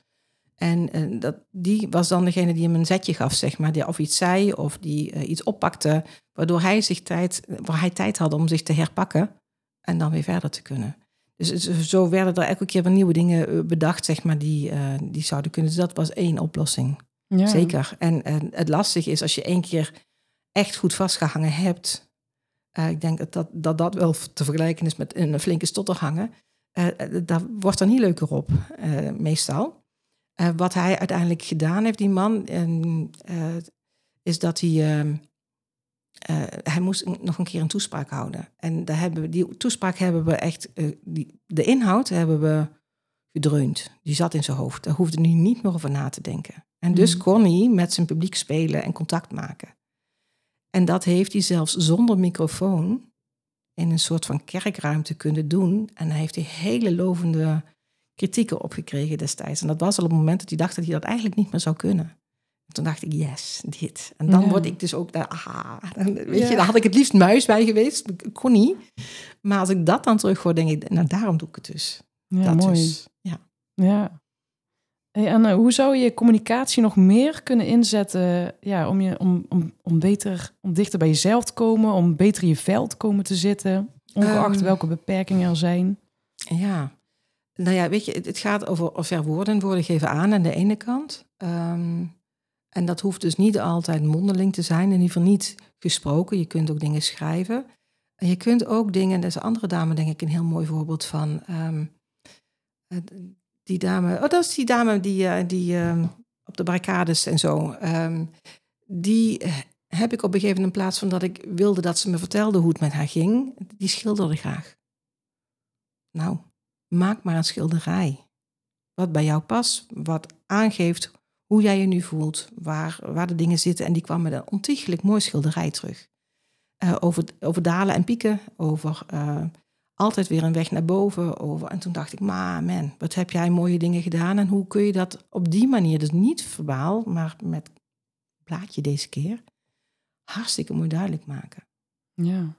En eh, dat, die was dan degene die hem een zetje gaf, zeg maar, die of iets zei of die iets oppakte, waardoor hij zich tijd, waar hij tijd had om zich te herpakken en dan weer verder te kunnen. Dus zo werden er elke keer weer nieuwe dingen bedacht, zeg maar, die, die zouden kunnen. Dus dat was één oplossing. Ja. Zeker. En, en het lastige is als je één keer echt goed vastgehangen hebt. Eh, ik denk dat dat, dat dat wel te vergelijken is met een flinke stotter hangen. eh, eh, daar wordt er niet leuker op, meestal. Wat hij uiteindelijk gedaan heeft, die man, en, is dat hij. ehm, eh, hij moest nog een keer een toespraak houden. En daar hebben we, die toespraak hebben we echt. die, de inhoud hebben we gedreund. Die zat in zijn hoofd. Daar hoefde hij niet meer over na te denken. En dus Mhm. kon hij met zijn publiek spelen en contact maken. En dat heeft hij zelfs zonder microfoon in een soort van kerkruimte kunnen doen. En hij heeft die hele lovende kritieken opgekregen destijds. En dat was al op het moment dat hij dacht dat hij dat eigenlijk niet meer zou kunnen. En toen dacht ik, yes, dit. En dan Ja. word ik dus ook, daar, aha, dan, weet Ja. je, daar had ik het liefst muis bij geweest. Ik kon niet. Maar als ik dat dan terug hoor, denk ik, nou daarom doe ik het dus. Ja, dat mooi. dus. Ja. Ja. Hey, en hoe zou je communicatie nog meer kunnen inzetten ja, om, je, om, om, om, beter, om dichter bij jezelf te komen, om beter in je veld te komen te zitten, ongeacht Ehm. welke beperkingen er zijn? Ja, nou ja, weet je, het, het gaat over verwoorden. Woorden geven aan aan de ene kant. Ehm, en dat hoeft dus niet altijd mondeling te zijn, in ieder geval niet gesproken. Je kunt ook dingen schrijven. En je kunt ook dingen, dat is een andere dame denk ik een heel mooi voorbeeld van. ehm, eh, die dame, oh dat is die dame die, eh, die ehm, op de barricades en zo. ehm, die eh, heb ik op een gegeven moment in plaats van dat ik wilde dat ze me vertelde hoe het met haar ging, die schilderde graag. Nou, maak maar een schilderij. Wat bij jou past, wat aangeeft hoe jij je nu voelt, waar, waar de dingen zitten. En die kwam met een ontiegelijk mooi schilderij terug. Eh, over, over dalen en pieken, over altijd weer een weg naar boven. Over, en toen dacht ik, ma, man, wat heb jij mooie dingen gedaan. En hoe kun je dat op die manier, dus niet verbaal, maar met blaadje deze keer, hartstikke mooi duidelijk maken. Ja,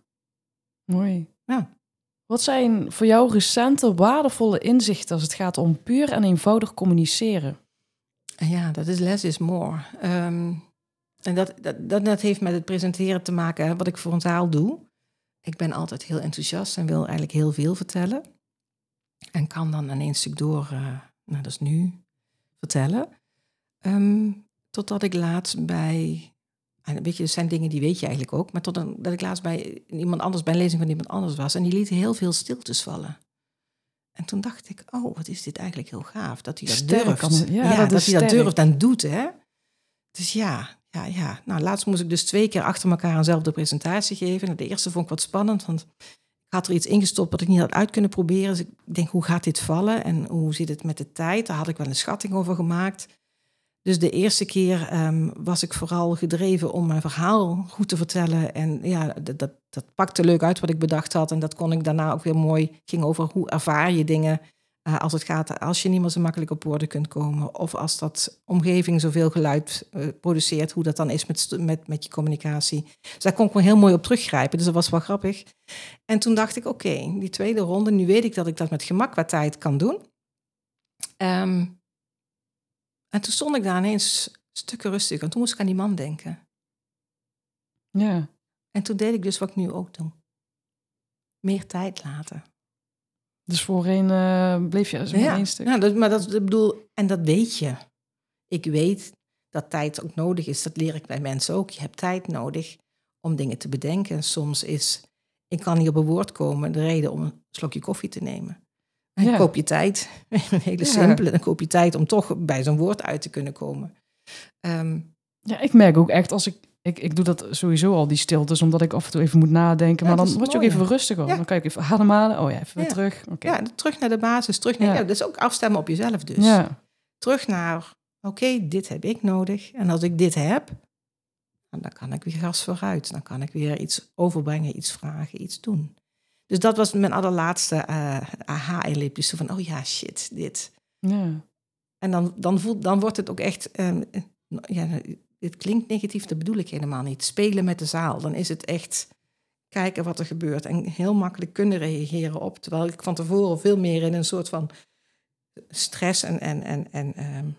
mooi. Ja. Wat zijn voor jou recente waardevolle inzichten als het gaat om puur en eenvoudig communiceren? En Ja, dat is less is more. Ehm, en dat, dat, dat, dat heeft met het presenteren te maken, hè, wat ik voor een zaal doe. Ik ben altijd heel enthousiast en wil eigenlijk heel veel vertellen. En kan dan één stuk door, eh, nou dat is nu, vertellen. Ehm, totdat ik laatst bij, en weet je, er zijn dingen die weet je eigenlijk ook, maar totdat dat ik laatst bij iemand anders, bij een lezing van iemand anders was. En die liet heel veel stiltes vallen. En toen dacht ik, oh, wat is dit eigenlijk heel gaaf dat hij dat Sterk, durft. Ja, Ja, dat dat, hij dat durft en doet, hè. Dus ja, ja, ja. Nou, laatst moest ik dus twee keer achter elkaar eenzelfde presentatie geven. Nou, de eerste vond ik wat spannend, want ik had er iets ingestopt wat ik niet had uit kunnen proberen. Dus ik denk, hoe gaat dit vallen en hoe zit het met de tijd? Daar had ik wel een schatting over gemaakt. Dus de eerste keer ehm, was ik vooral gedreven om mijn verhaal goed te vertellen. En ja, dat, dat, dat pakte leuk uit wat ik bedacht had. En dat kon ik daarna ook weer mooi. ging over hoe ervaar je dingen uh, als het gaat, als je niet meer zo makkelijk op woorden kunt komen. Of als dat omgeving zoveel geluid uh, produceert, hoe dat dan is met, met, met je communicatie. Dus daar kon ik wel heel mooi op teruggrijpen. Dus dat was wel grappig. En toen dacht ik, oké, die tweede ronde, nu weet ik dat ik dat met gemak qua tijd kan doen. Um, en toen stond ik daar ineens stukken rustig. En toen moest ik aan die man denken. Ja. En toen deed ik dus wat ik nu ook doe. Meer tijd laten. Dus voorheen uh, bleef je zo ja. één stuk? Ja, dat, maar dat ik bedoel, en dat weet je. Ik weet dat tijd ook nodig is. Dat leer ik bij mensen ook. Je hebt tijd nodig om dingen te bedenken. Soms is, ik kan niet op een woord komen, de reden om een slokje koffie te nemen. En ja. koop je tijd. Een hele simpele. Dan koop je tijd om toch bij zo'n woord uit te kunnen komen. Um, ja, ik merk ook echt als ik, ik... Ik doe dat sowieso al, die stiltes, omdat ik af en toe even moet nadenken. Ja, maar dan word je ook even rustiger. Dan kan ik even ademhalen. Oh ja, even weer terug. Oké. Ja, terug naar de basis. Terug naar, Ja. dat is ook afstemmen op jezelf dus. Ja. Terug naar, oké, dit heb ik nodig. En als ik dit heb, dan kan ik weer gas vooruit. Dan kan ik weer iets overbrengen, iets vragen, iets doen. Dus dat was mijn allerlaatste uh, aha-erlebnis. Zo van, oh ja, shit, dit. ja. En dan, dan, voelt, dan wordt het ook echt, um, ja, het klinkt negatief, dat bedoel ik helemaal niet. Spelen met de zaal, dan is het echt kijken wat er gebeurt. En heel makkelijk kunnen reageren op. Terwijl ik van tevoren veel meer in een soort van stress en... en, en, en um,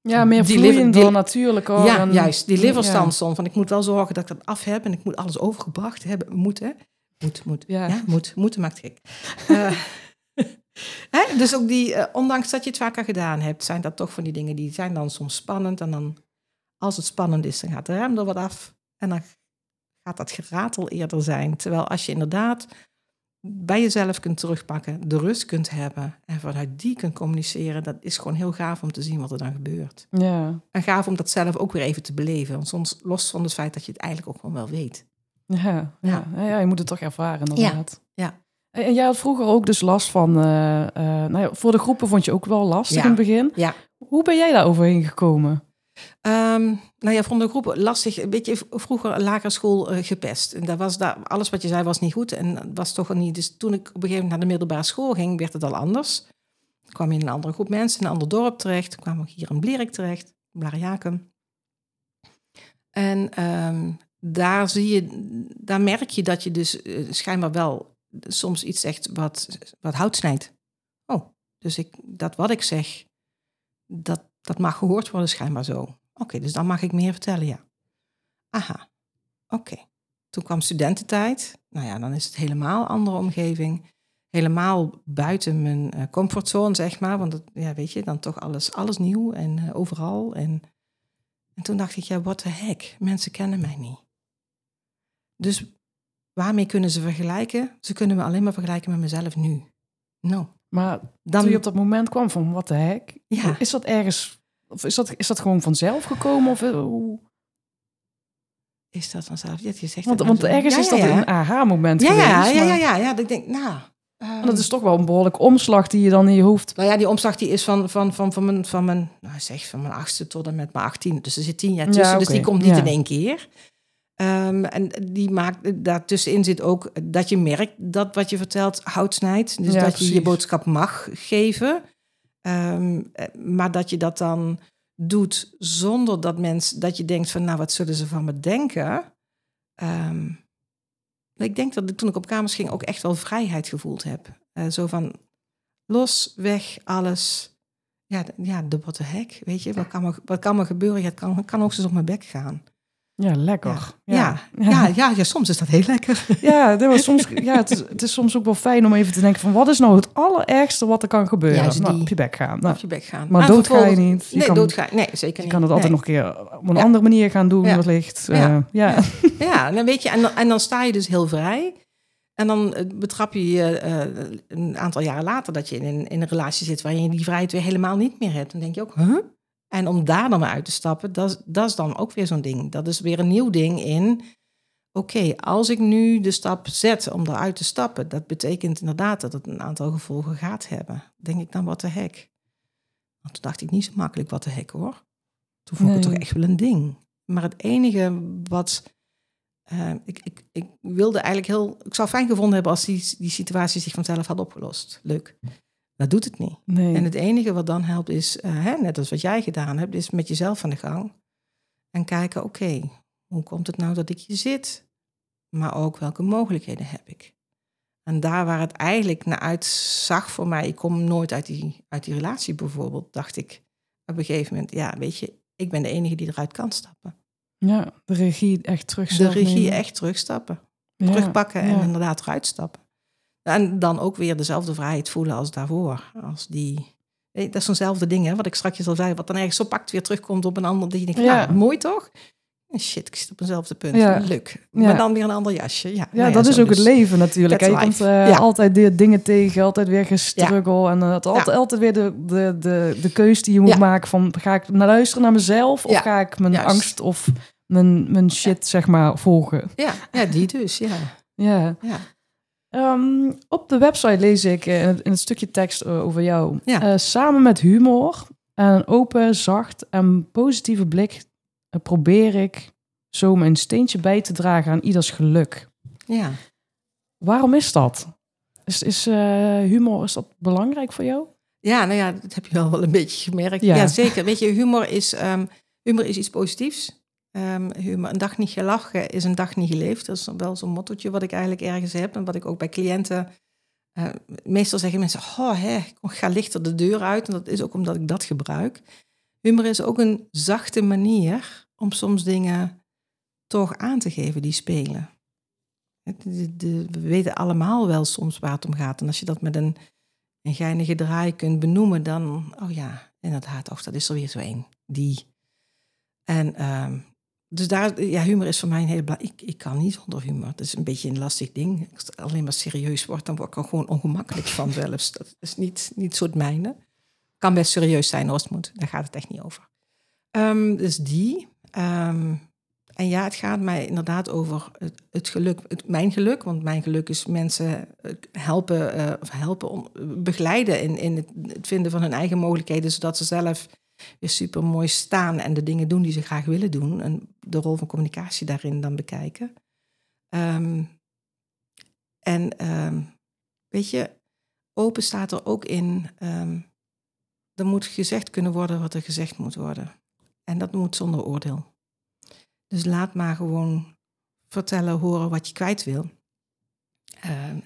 Ja, meer vloeiender, natuurlijk. hoor. ja, En- juist, die ja. liverstand stond van ik moet wel zorgen dat ik dat af heb en ik moet alles overgebracht hebben. Moet, hè? Moet, moet. Ja. Ja, moet. Moeten maakt gek. Eh, hè? Dus ook die, eh, ondanks dat je het vaker gedaan hebt, zijn dat toch van die dingen die zijn dan soms spannend. En dan, als het spannend is, dan gaat de rem er wat af. En dan gaat dat geratel eerder zijn. Terwijl als je inderdaad bij jezelf kunt terugpakken, de rust kunt hebben en vanuit die kunt communiceren, dat is gewoon heel gaaf om te zien wat er dan gebeurt. Ja. En gaaf om dat zelf ook weer even te beleven. Want soms los van het feit dat je het eigenlijk ook gewoon wel weet. Ja, ja. Ja. ja. ja, je moet het toch ervaren inderdaad. ja. En en jij had vroeger ook dus last van... eh, eh, nou ja, voor de groepen vond je ook wel lastig Ja. in het begin. Ja. Hoe ben jij daar overheen gekomen? Ehm, nou ja, vond de groep lastig. Een beetje vroeger lagere school eh, gepest. En daar was daar, alles wat je zei was niet goed. En dat was toch niet. Dus toen ik op een gegeven moment naar de middelbare school ging, werd het al anders. Toen kwam in een andere groep mensen, in een ander dorp terecht. Toen kwam ik hier in Blerik terecht, Blariaken. En ehm, daar zie je, daar merk je dat je dus schijnbaar wel soms iets zegt wat, wat hout snijdt. Oh, dus ik, dat wat ik zeg, dat, dat mag gehoord worden schijnbaar zo. Oké, dus dan mag ik meer vertellen, ja. Aha, oké. Toen kwam studententijd. Nou ja, dan is het helemaal andere omgeving. Helemaal buiten mijn eh, comfortzone, zeg maar. Want ja, weet je, dan toch alles, alles nieuw en eh, overal. En, en toen dacht ik, ja, what the heck? Mensen kennen mij niet. Dus waarmee kunnen ze vergelijken? Ze kunnen me alleen maar vergelijken met mezelf nu. Nou, Maar dan... toen je op dat moment kwam van wat de hek, Ja. is dat ergens... Of is dat, is dat gewoon vanzelf gekomen? Of, eh, hoe? Is dat vanzelf? Ja, je zegt Want, want ergens Ja, is ja, dat een aha-moment Ja, geweest. ja, ja, ja, ja, ja. Dat ik denk, nou... ehm, dat is toch wel een behoorlijke omslag die je dan in je hoofd... Nou ja, die omslag die is van, van, van, van, mijn, van, mijn, nou zeg, van mijn achtste tot en met mijn achttiende. Dus er zit tien jaar Ja, tussen, dus die komt niet in één keer. Ehm, en die maakt, daartussenin zit ook dat je merkt dat wat je vertelt hout snijdt. Dus Ja, dat je je boodschap mag geven. Ehm, eh, maar dat je dat dan doet zonder dat mensen, dat je denkt van nou wat zullen ze van me denken. Ehm, ik denk dat ik toen ik op kamers ging ook echt wel vrijheid gevoeld heb. Eh, zo van los, weg, alles. Ja, ja de what the heck, weet je. Wat kan me, wat kan me gebeuren? Ja, het kan, kan ook eens op mijn bek gaan. Ja, lekker. Ja, ja, ja, ja, ja, soms is dat heel lekker. Ja, dat was soms, ja het, is, het is soms ook wel fijn om even te denken van... wat is nou het allerergste wat er kan gebeuren? Juist nou, die. op je bek gaan. Nou, op je bek gaan. maar En dood ga je niet. Je nee, kan- dood ga je Nee, zeker je niet. kan het altijd Nee. nog een keer op een Ja. andere manier gaan doen, Ja. wellicht. Ja. Eh, ja. Ja, dan weet je, en dan, en dan sta je dus heel vrij. En dan eh, betrap je je eh, een aantal jaren later dat je in een, in een relatie zit waar je die vrijheid weer helemaal niet meer hebt. Dan denk je ook, huh? En om daar dan uit te stappen, dat, is- dat is dan ook weer zo'n ding. Dat is weer een nieuw ding in. Oké, als ik nu de stap zet om eruit te stappen, dat betekent inderdaad dat het een aantal gevolgen gaat hebben. Denk ik dan wat de hek. Nou, toen dacht ik niet zo makkelijk wat de hek hoor. Toen vond ik het toch echt wel een ding. Maar het enige wat. eh, ik, ik, ik wilde eigenlijk heel. Ik zou fijn gevonden hebben als die, die situatie zich vanzelf had opgelost. Leuk. Dat doet het niet. Nee. En het enige wat dan helpt is, eh, hè, net als wat jij gedaan hebt, is met jezelf aan de gang. En kijken, oké, hoe komt het nou dat ik hier zit? Maar ook welke mogelijkheden heb ik? En daar waar het eigenlijk naar uitzag voor mij, ik kom nooit uit die, uit die relatie bijvoorbeeld, dacht ik op een gegeven moment, ja, weet je, ik ben de enige die eruit kan stappen. Ja, de regie echt terug De regie echt terugstappen, Ja, terugpakken en ja. inderdaad eruit stappen. En dan ook weer dezelfde vrijheid voelen als daarvoor. Als die, dat is zo'nzelfde ding, hè, wat ik straks al zei, wat dan ergens zo pakt weer terugkomt op een ander. Die denkt, Ja. ja. mooi toch? Shit, ik zit op eenzelfde punt. Ja. Leuk. Ja. Maar dan weer een ander jasje. Ja, Ja, nou dat is ook het dus. leven natuurlijk. Je komt eh, altijd de dingen tegen, altijd weer gestruggel. En het altijd, altijd weer de, de, de, de keus die je moet maken van... ga ik naar luisteren naar mezelf of ga ik mijn Juist. angst of mijn, mijn shit, zeg maar, volgen? Ja, ja, die dus, ja. Ja. Ehm, op de website lees ik eh, in het, in het stukje tekst eh, over jou. Ja. Eh, samen met humor en een open, zacht en positieve blik probeer ik zo mijn steentje bij te dragen aan ieders geluk. ja. Waarom is dat? Is, is humor is dat belangrijk voor jou? Ja, nou ja, dat heb je wel wel een beetje gemerkt. Ja. Ja, zeker. Weet je, humor is, ehm, humor is iets positiefs. Ehm, humor, een dag niet gelachen is een dag niet geleefd. Dat is wel zo'n mottootje wat ik eigenlijk ergens heb. En wat ik ook bij cliënten... eh, meestal zeggen mensen, oh, hè, ik ga lichter de deur uit. En dat is ook omdat ik dat gebruik. Humor is ook een zachte manier om soms dingen toch aan te geven die spelen. De- we weten allemaal wel soms waar het om gaat. En als je dat met een een geinige draai kunt benoemen, dan, oh ja, inderdaad, och, dat is er weer zo een. Die. En ehm, dus daar, ja, humor is voor mij een hele belangrijk. Ik, ik kan niet zonder humor. Het is een beetje een lastig ding. Als het alleen maar serieus wordt, dan word ik er gewoon ongemakkelijk van zelfs. Dat is niet, niet zo het mijne. Kan best serieus zijn als het moet. Daar gaat het echt niet over. Ehm, dus die. Ehm, en ja, het gaat mij inderdaad over het, het geluk, het, mijn geluk. Want mijn geluk is mensen eh, helpen, eh, of helpen om, begeleiden in, in het, het vinden van hun eigen mogelijkheden, zodat ze zelf weer super mooi staan en de dingen doen die ze graag willen doen. En de rol van communicatie daarin dan bekijken. Ehm, en ehm, weet je, open staat er ook in. ehm, er moet gezegd kunnen worden wat er gezegd moet worden. En dat moet zonder oordeel. Dus laat maar gewoon vertellen, horen wat je kwijt wil.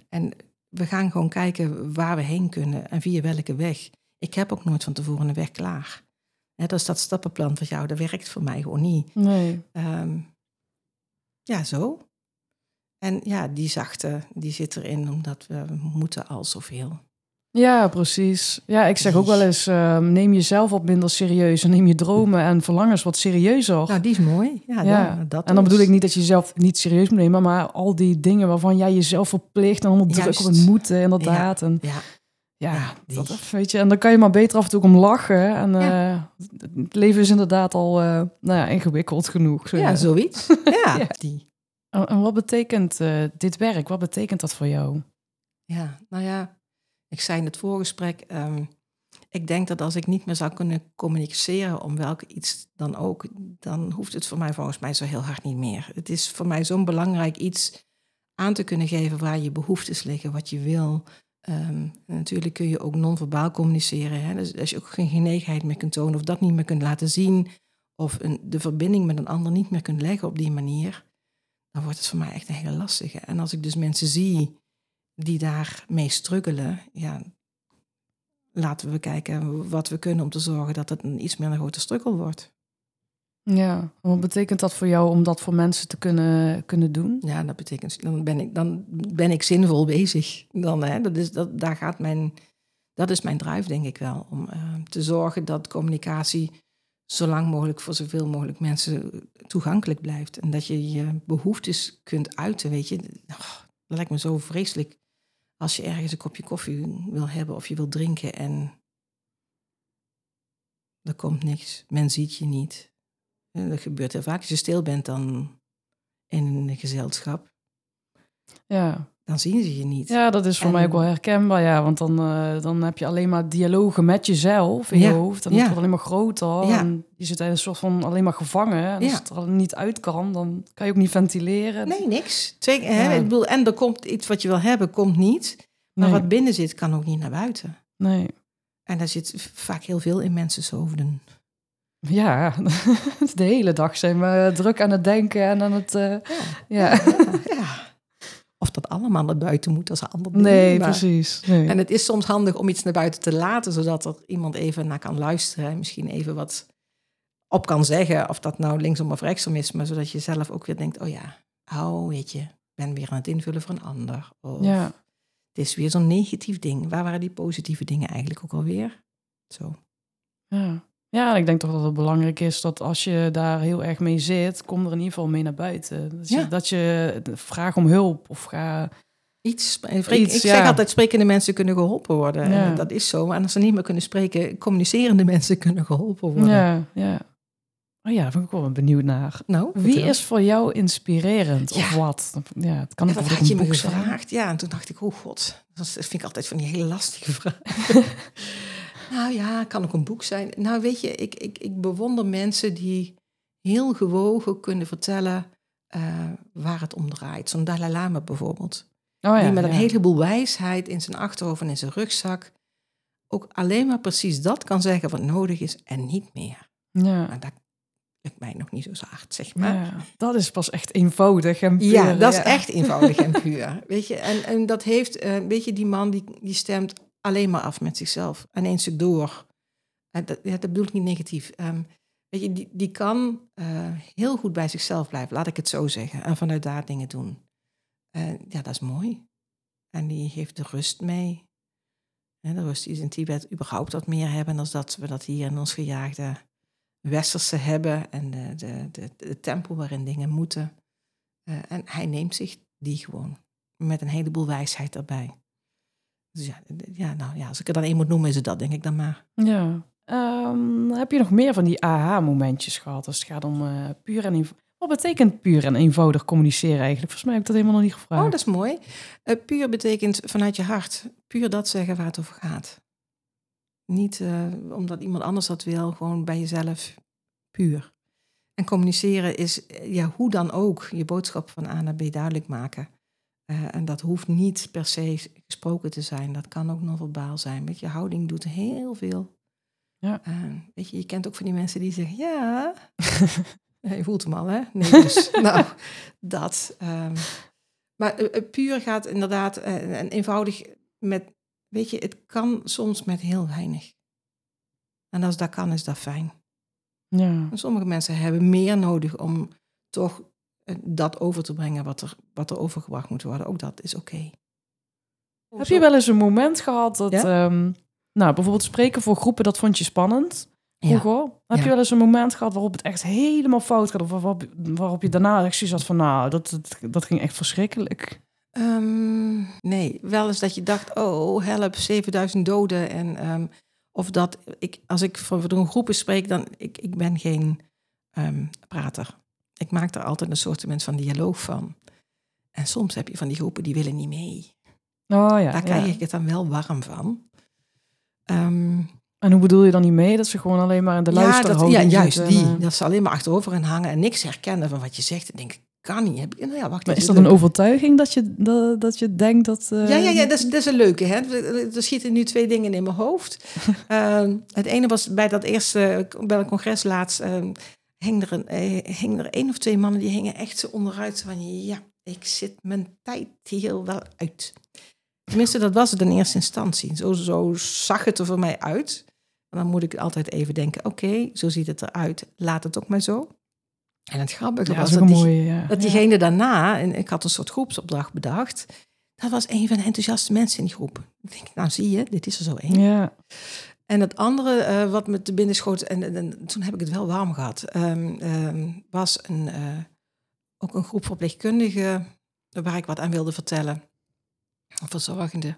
En we gaan gewoon kijken waar we heen kunnen en via welke weg. Ik heb ook nooit van tevoren een weg klaar. Net als dat stappenplan van jou, dat werkt voor mij gewoon niet. Nee. Ehm, ja, zo. En ja, die zachte, die zit erin omdat we moeten al zoveel. Ja, precies. Ja, ik zeg ook wel eens, eh, neem jezelf wat minder serieus en neem je dromen en verlangens wat serieuzer. Nou, die is mooi. Ja, Ja, dan, dat en dan bedoel ik niet dat je jezelf niet serieus moet nemen, maar al die dingen waarvan jij jezelf verplicht en onder druk op het moeten, inderdaad. En Ja, ja, die. dat, weet je, en dan kan je maar beter af en toe om lachen. En eh, het leven is inderdaad al eh, nou ja, ingewikkeld genoeg. Zo, ja, zoiets. Ja, die. En, en wat betekent eh, dit werk? Wat betekent dat voor jou? Ja, nou ja, ik zei in het voorgesprek, ehm, ik denk dat als ik niet meer zou kunnen communiceren om welk iets dan ook, dan hoeft het voor mij volgens mij zo heel hard niet meer. Het is voor mij zo'n belangrijk iets aan te kunnen geven waar je behoeftes liggen, wat je wil. Ehm, natuurlijk kun je ook non-verbaal communiceren. Hè? Dus als je ook geen genegenheid meer kunt tonen of dat niet meer kunt laten zien, of een, de verbinding met een ander niet meer kunt leggen op die manier, dan wordt het voor mij echt een hele lastige. En als ik dus mensen zie die daarmee struggelen, ja, laten we kijken wat we kunnen om te zorgen dat het een iets minder grote struggle wordt. Ja, wat betekent dat voor jou om dat voor mensen te kunnen, kunnen doen? Ja, dat betekent, dan ben ik, dan ben ik zinvol bezig. Dan, hè, dat, is, dat, daar gaat mijn, dat is mijn drive, denk ik wel. Om eh, te zorgen dat communicatie zo lang mogelijk voor zoveel mogelijk mensen toegankelijk blijft. En dat je je behoeftes kunt uiten, weet je. Oh, dat lijkt me zo vreselijk als je ergens een kopje koffie wil hebben of je wil drinken en er komt niks. Men ziet je niet. En dat gebeurt heel vaak. Als je stil bent dan in een gezelschap. Ja, dan zien ze je niet. Ja, dat is voor En- mij ook wel herkenbaar, ja. Want dan, eh, dan heb je alleen maar dialogen met jezelf in je hoofd. En ja. het wordt alleen maar groter. Ja. En je zit in een soort van alleen maar gevangen. En als Ja. het er niet uit kan, dan kan je ook niet ventileren. Nee, niks. Twee, hè, ik bedoel, en er komt iets wat je wil hebben, komt niet. Maar nee. wat binnen zit, kan ook niet naar buiten. nee. En daar zit vaak heel veel in mensen's hoofden. Ja, de hele dag zijn we druk aan het denken en aan het... eh, Ja. ja. ja. Of dat allemaal naar buiten moet als een ander ding. Nee, maar- precies. Nee. En het is soms handig om iets naar buiten te laten, zodat er iemand even naar kan luisteren. En misschien even wat op kan zeggen. Of dat nou linksom of rechtsom is. Maar zodat je zelf ook weer denkt, oh ja, oh weet je, ik ben weer aan het invullen voor een ander. Of ja. het is weer zo'n negatief ding. Waar waren die positieve dingen eigenlijk ook alweer? Zo. Ja. Ja, ik denk toch dat het belangrijk is dat als je daar heel erg mee zit, kom er in ieder geval mee naar buiten. Dat je, Ja. dat je vraag om hulp of ga... Iets, ik Iets, ik zeg ja. altijd, sprekende mensen kunnen geholpen worden. Ja. En dat is zo. En als ze niet meer kunnen spreken, communicerende mensen kunnen geholpen worden. Ja, ja. Oh ja, daar ben ik wel benieuwd naar. Nou, Wie is voor jou inspirerend of Ja. wat? Ja, het kan Ja, ook dat had je me gevraagd. Ja, en toen dacht ik, oh god, dat vind ik altijd van die hele lastige vragen. nou ja, kan ook een boek zijn. Nou weet je, ik, ik, ik bewonder mensen die heel gewogen kunnen vertellen eh, waar het om draait. Zo'n Dalai Lama bijvoorbeeld. Oh ja, die met een ja. heleboel wijsheid in zijn achterhoofd en in zijn rugzak ook alleen maar precies dat kan zeggen wat nodig is en niet meer. Ja. Maar dat lukt mij nog niet zo hard, zeg maar. ja, dat is pas echt eenvoudig en puur, Ja, dat is echt eenvoudig en puur. Weet je, en, en dat heeft, eh, weet je, die man die, die stemt alleen maar af met zichzelf. En één stuk door. En dat, dat bedoel ik niet negatief. Ehm, weet je, die, die kan eh, heel goed bij zichzelf blijven, laat ik het zo zeggen. En vanuit daar dingen doen. Ja, dat is mooi. En die heeft de rust mee. De rust die ze in Tibet überhaupt wat meer hebben dan dat we dat hier in ons gejaagde westerse hebben. En de, de, de, de tempo waarin dingen moeten. Eh, en hij neemt zich die gewoon. Met een heleboel wijsheid erbij. Dus ja, ja, nou ja, als ik er dan één moet noemen, is het dat, denk ik dan maar. Ja. Ehm, heb je nog meer van die aha-momentjes gehad als het gaat om eh, puur en eenvoudig? Wat betekent puur en eenvoudig communiceren eigenlijk? Volgens mij heb ik dat helemaal nog niet gevraagd. Oh, dat is mooi. Eh, puur betekent vanuit je hart. Puur dat zeggen waar het over gaat. Niet eh, omdat iemand anders dat wil, gewoon bij jezelf. Puur. En communiceren is, ja, hoe dan ook, je boodschap van A naar B duidelijk maken. Eh, en dat hoeft niet per se gesproken te zijn. Dat kan ook non-verbaal zijn. Weet je, houding doet heel veel. Ja. Eh, weet je, je kent ook van die mensen die zeggen, ja... Ja, je voelt hem al, hè? Nee, dus, nou, dat. ehm. maar eh, puur gaat inderdaad en eenvoudig met, weet je, het kan soms met heel weinig. En als dat kan, is dat fijn. Ja. En sommige mensen hebben meer nodig om toch dat over te brengen wat er, wat er overgebracht moet worden. Ook dat is oké. Heb je wel eens een moment gehad dat, Ja? ehm, nou, bijvoorbeeld spreken voor groepen, dat vond je spannend Ja. vroeger? Heb Ja. je wel eens een moment gehad waarop het echt helemaal fout gaat? Of waarop, waarop je daarna echt zoiets had van, nou, dat, dat, dat ging echt verschrikkelijk. Ehm, nee, wel eens dat je dacht, oh help, 7000 doden. En, ehm, of dat ik, als ik voor voor een groepen spreek, dan ik, ik ben geen ehm, prater. Ik maak er altijd een soort van dialoog van. En soms heb je van die groepen die willen niet mee. Oh ja. Daar krijg ja. ik het dan wel warm van. Ehm, En hoe bedoel je dan niet mee? Dat ze gewoon alleen maar in de ja, dat, ja, juist zitten die. eh, Dat ze alleen maar achterover gaan hangen en niks herkennen van wat je zegt. En denk ik, kan niet. Heb ik, nou ja, wacht Maar is dat leuk. een overtuiging dat je, dat, dat je denkt dat... eh, Ja, ja, ja dat, is, dat is een leuke. Hè? Er schieten nu twee dingen in mijn hoofd. Ehm, het ene was bij dat eerste, bij het congres laatst, ehm, hing, er een, eh, hing er één of twee mannen die hingen echt zo onderuit. Van ja, ik zit mijn tijd hier wel uit. Tenminste, dat was het in eerste instantie. Zo, zo zag het er voor mij uit. En dan moet ik altijd even denken, oké, zo ziet het eruit. Laat het ook maar zo. En het grappige Ja, was dat dat een die, mooie, ja. dat Ja. diegene daarna, en ik had een soort groepsopdracht bedacht, dat was een van de enthousiaste mensen in die groep. Ik denk, nou zie je, dit is er zo één. Ja, En het andere eh, wat me te binnen schoot, en, en- en toen heb ik het wel warm gehad, ehm, ehm, was een, eh, ook een groep verpleegkundigen waar ik wat aan wilde vertellen. Verzorgende.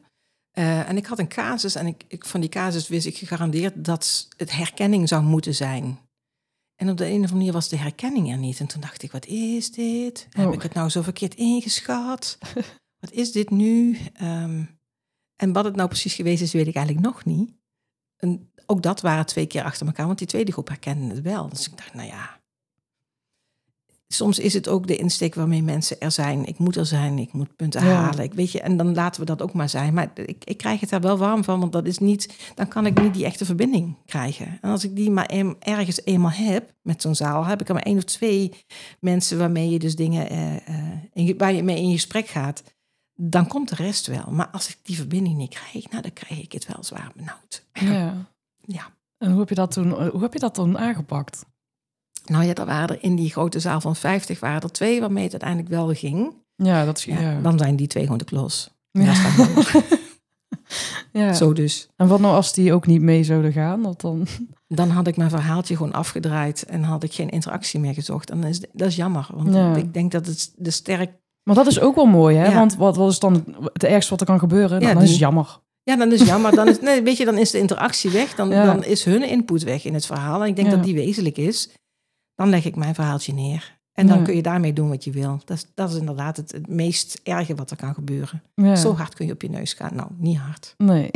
Eh, en ik had een casus en ik, ik, van die casus wist ik gegarandeerd dat het herkenning zou moeten zijn. En op de een of andere manier was de herkenning er niet. En toen dacht ik, wat is dit? Heb Oh. ik het nou zo verkeerd ingeschat? wat is dit nu? Ehm, en wat het nou precies geweest is, weet ik eigenlijk nog niet. En ook dat waren twee keer achter elkaar, want die tweede groep herkende het wel. Dus ik dacht, nou ja. Soms is het ook de insteek waarmee mensen er zijn. Ik moet er zijn, ik moet punten Ja. halen. Ik weet je, en dan laten we dat ook maar zijn. Maar ik, ik krijg het daar wel warm van, want dat is niet, dan kan ik niet die echte verbinding krijgen. En als ik die maar een- ergens eenmaal heb met zo'n zaal, heb ik er maar één of twee mensen waarmee je dus dingen, eh, eh, waar je mee in gesprek gaat dan komt de rest wel. Maar als ik die verbinding niet krijg, nou, dan krijg ik het wel zwaar benauwd. Ja. Ja. En hoe heb je dat toen, eh, hoe heb je dat toen aangepakt? Nou ja, er waren er in die grote zaal van 50 waren er twee waarmee het uiteindelijk wel ging. Ja, dat is Ja, ja. Dan zijn die twee gewoon de klos. Ja. Ja. Zo dus. En wat nou als die ook niet mee zouden gaan? Dat dan... Dan had ik mijn verhaaltje gewoon afgedraaid en had ik geen interactie meer gezocht. En dat is, dat is jammer, want Ja. ik denk dat het de sterk... Maar dat is ook wel mooi, hè? Ja. Want wat, wat is dan het, ergste wat er kan gebeuren? Ja, dan is het jammer. Ja, dan is het jammer. Dan is, nee, weet je, dan is de interactie weg. Dan, Ja. dan is hun input weg in het verhaal. En ik denk dat die wezenlijk is. Dan leg ik mijn verhaaltje neer. En dan kun je daarmee doen wat je wil. Dat is, dat is inderdaad het, het meest erge wat er kan gebeuren. Zo hard kun je op je neus gaan. Nou, niet hard. Nee,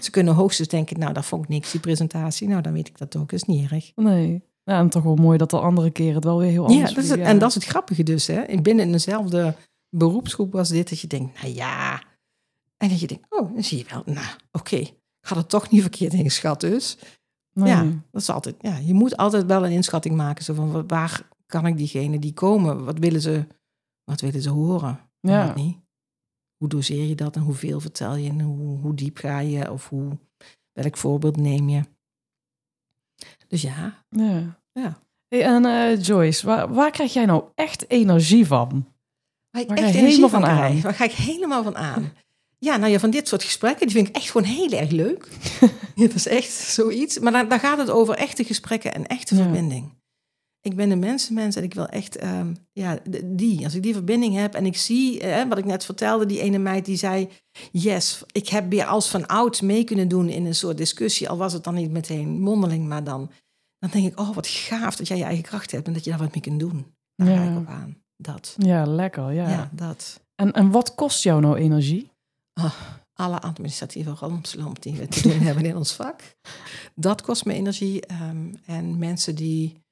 Ze kunnen hoogstens denken, nou, dat vond ik niks, die presentatie. Nou, dan weet ik dat ook. Dat is niet erg. nee. Ja, en toch wel mooi dat de andere keer het wel weer heel Ja, anders dat is en dat is het grappige dus. Hè. In- Binnen dezelfde beroepsgroep was dit dat je denkt, nou ja. En dat je denkt, oh, dan zie je wel. Nou, oké. Ik had het toch niet verkeerd ingeschat dus. Nee. Ja, dat is altijd. Ja, je moet altijd wel een inschatting maken. Zo van wa- waar kan ik diegene die komen? Wat willen ze? Wat willen ze horen? En Ja. Wat niet? Hoe doseer je dat en hoeveel vertel je en hoe, hoe diep ga je of hoe welk voorbeeld neem je? Dus ja, Ja. Ja. Hey, en eh, Joyce, waar, waar krijg jij nou echt energie van? waar ik Waar echt energie van aan? krijg. Waar ga ik helemaal van aan? Ja, nou ja, van dit soort gesprekken, die vind ik echt gewoon heel erg leuk. Dat is echt zoiets. Maar daar gaat het over echte gesprekken en echte Ja. verbinding. Ik ben een mensenmens en ik wil echt, ehm, ja, die. Als ik die verbinding heb en ik zie, eh, wat ik net vertelde, die ene meid die zei, yes, ik heb weer als van oud mee kunnen doen in een soort discussie, al was het dan niet meteen mondeling, maar dan, dan denk ik, oh, wat gaaf dat jij je eigen kracht hebt en dat je daar wat mee kunt doen. Daar ga Ja. ik op aan. Dat. Ja, lekker. Ja. Ja, dat. En, en wat kost jou nou energie? alle administratieve rompslomp die we te doen hebben in ons vak. Dat kost me energie. ehm, en mensen die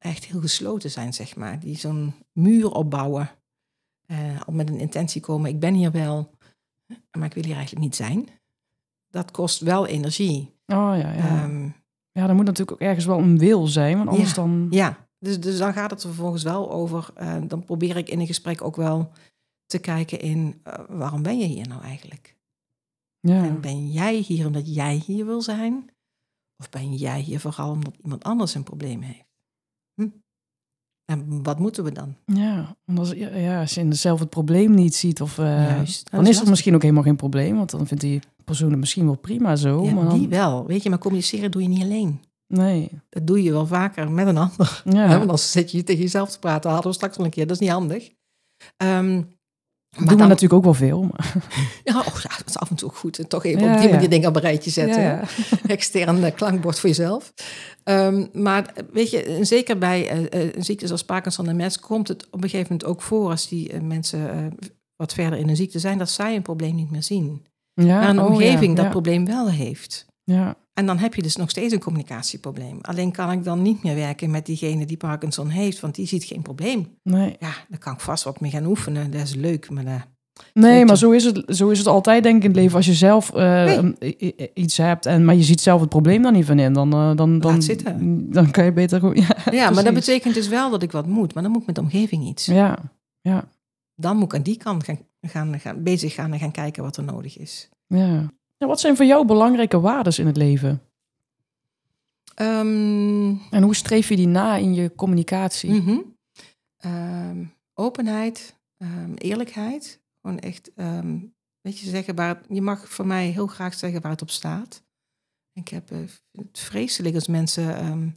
echt heel gesloten zijn, zeg maar. Die zo'n muur opbouwen. eh, al met een intentie komen. Ik ben hier wel, maar ik wil hier eigenlijk niet zijn. Dat kost wel energie. Oh ja, ja. Ehm, ja, er moet natuurlijk ook ergens wel een wil zijn, want anders Ja. dan... ja, dus, dus dan gaat het er vervolgens wel over. eh, dan probeer ik in een gesprek ook wel te kijken in... eh, waarom ben je hier nou eigenlijk? Ja. En ben jij hier omdat jij hier wil zijn? Of ben jij hier vooral omdat iemand anders een probleem heeft? En wat moeten we dan? Ja, als, ja, als je zelf het probleem niet ziet, of, eh, Juist. Dat dan is is er lastig. misschien ook helemaal geen probleem, want dan vindt die persoon het misschien wel prima zo. Ja, maar dan, die wel. Weet je, maar communiceren doe je niet alleen. Nee. Dat doe je wel vaker met een ander. Ja. Want anders zit je tegen jezelf te praten. Hadden we straks al een keer. Dat is niet handig. Ehm, doen we natuurlijk ook wel veel. Maar, Ja, oh, ja, dat is af en toe goed. En toch even Ja, op die ja. manier dingen op een rijtje zetten. Extern klankbord voor jezelf. Ehm, maar weet je, zeker bij eh, eh, ziektes als Parkinson en MS komt het op een gegeven moment ook voor als die eh, mensen wat verder in een ziekte zijn, dat zij een probleem niet meer zien. ja, maar een oh, omgeving dat probleem wel heeft. Ja, En dan heb je dus nog steeds een communicatieprobleem. Alleen kan ik dan niet meer werken met diegene die Parkinson heeft, want die ziet geen probleem. nee. Ja, daar kan ik vast wat mee gaan oefenen. Dat is leuk, maar eh, Nee, maar zo is, het, zo is het altijd denk ik in het leven. Als je zelf eh, Nee. iets hebt, en, maar je ziet zelf het probleem dan niet van in, dan, eh, dan, dan, dan kan je beter gewoon... Ja, ja, maar dat betekent dus wel dat ik wat moet. Maar dan moet ik met de omgeving iets. Ja, ja, Dan moet ik aan die kant gaan, gaan, gaan, bezig gaan en gaan kijken wat er nodig is. ja. Wat zijn voor jou belangrijke waarden in het leven? Ehm, En hoe streef je die na in je communicatie? mhm. Ehm, openheid, ehm, eerlijkheid. Gewoon echt, weet je, zeggen waar het- je mag voor mij heel graag zeggen waar het op staat. Ik heb eh, het vreselijk als mensen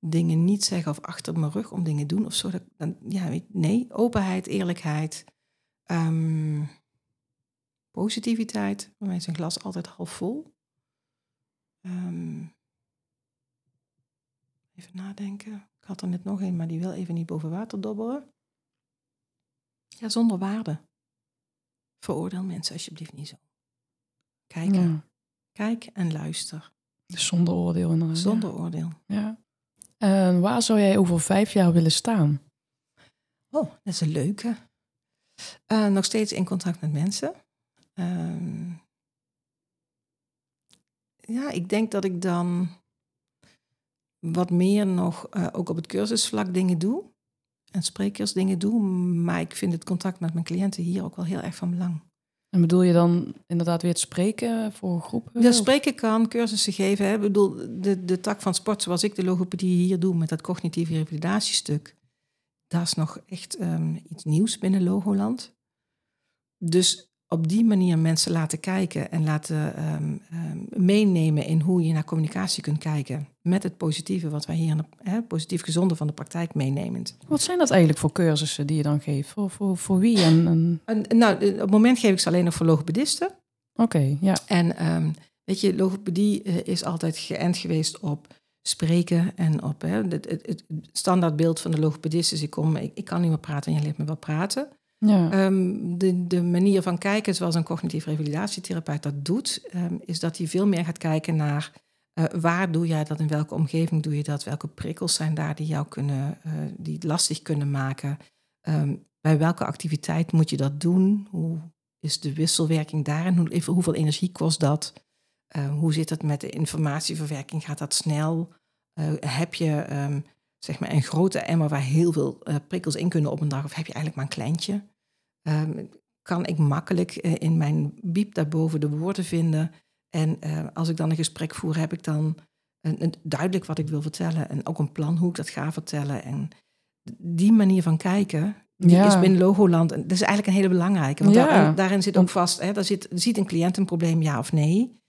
dingen niet zeggen of achter mijn rug om dingen doen of zo. Dat, dan, ja, nee, openheid, eerlijkheid, positiviteit. Voor mij is een glas altijd half vol. Ehm, even nadenken. Ik had er net nog een, maar die wil even niet boven water dobberen. Ja, zonder waarde. veroordeel mensen alsjeblieft niet zo. Kijk, Ja. kijk en luister. Dus zonder oordeel inderdaad. ja. Zonder oordeel. Ja. En waar zou jij over vijf jaar willen staan? Oh, dat is een leuke. Eh, nog steeds in contact met mensen. Ehm, ja, ik denk dat ik dan wat meer nog eh, ook op het cursusvlak dingen doe. En sprekersdingen doe. Maar ik vind het contact met mijn cliënten hier ook wel heel erg van belang. En bedoel je dan inderdaad weer het spreken voor groepen? Ja, spreken kan, cursussen geven. Hè. Ik bedoel, de, de tak van sport zoals ik de logopedie hier doe met dat cognitieve revalidatiestuk. Dat is nog echt ehm, iets nieuws binnen Logoland. Dus op die manier mensen laten kijken en laten ehm, ehm, meenemen in hoe je naar communicatie kunt kijken. Met het positieve wat wij hier, in de, positief gezonde van de praktijk meenemend. Wat zijn dat eigenlijk voor cursussen die je dan geeft? Voor, voor, voor wie? En, en... En, nou, op het moment geef ik ze alleen nog voor logopedisten. Oké, ja. En ehm, weet je, logopedie eh, is altijd geënt geweest op spreken en op het, het, het standaardbeeld van de logopedist is ik kom, ik, ik kan niet meer praten en je leert me wel praten. Ja. Ehm, de, de manier van kijken zoals een cognitief revalidatietherapeut dat doet, ehm, is dat hij veel meer gaat kijken naar eh, waar doe jij dat, in welke omgeving doe je dat, welke prikkels zijn daar die jou kunnen, eh, die het lastig kunnen maken. Ehm, bij welke activiteit moet je dat doen? Hoe is de wisselwerking daarin? Hoe, hoeveel energie kost dat? Eh, hoe zit het met de informatieverwerking? Gaat dat snel? Eh, heb je zeg maar een grote emmer waar heel veel prikkels in kunnen op een dag? Of heb je eigenlijk maar een kleintje? Ehm, kan ik makkelijk eh, in mijn biep daarboven de woorden vinden? En eh, als ik dan een gesprek voer, heb ik dan een, een- duidelijk wat ik wil vertellen. En ook een plan hoe ik dat ga vertellen. En die manier van kijken, die Ja. is binnen Logoland. En dat is eigenlijk een hele belangrijke. Want Ja. daarin, daarin zit ook vast, hè, daar zit, ziet een cliënt een probleem, ja of nee?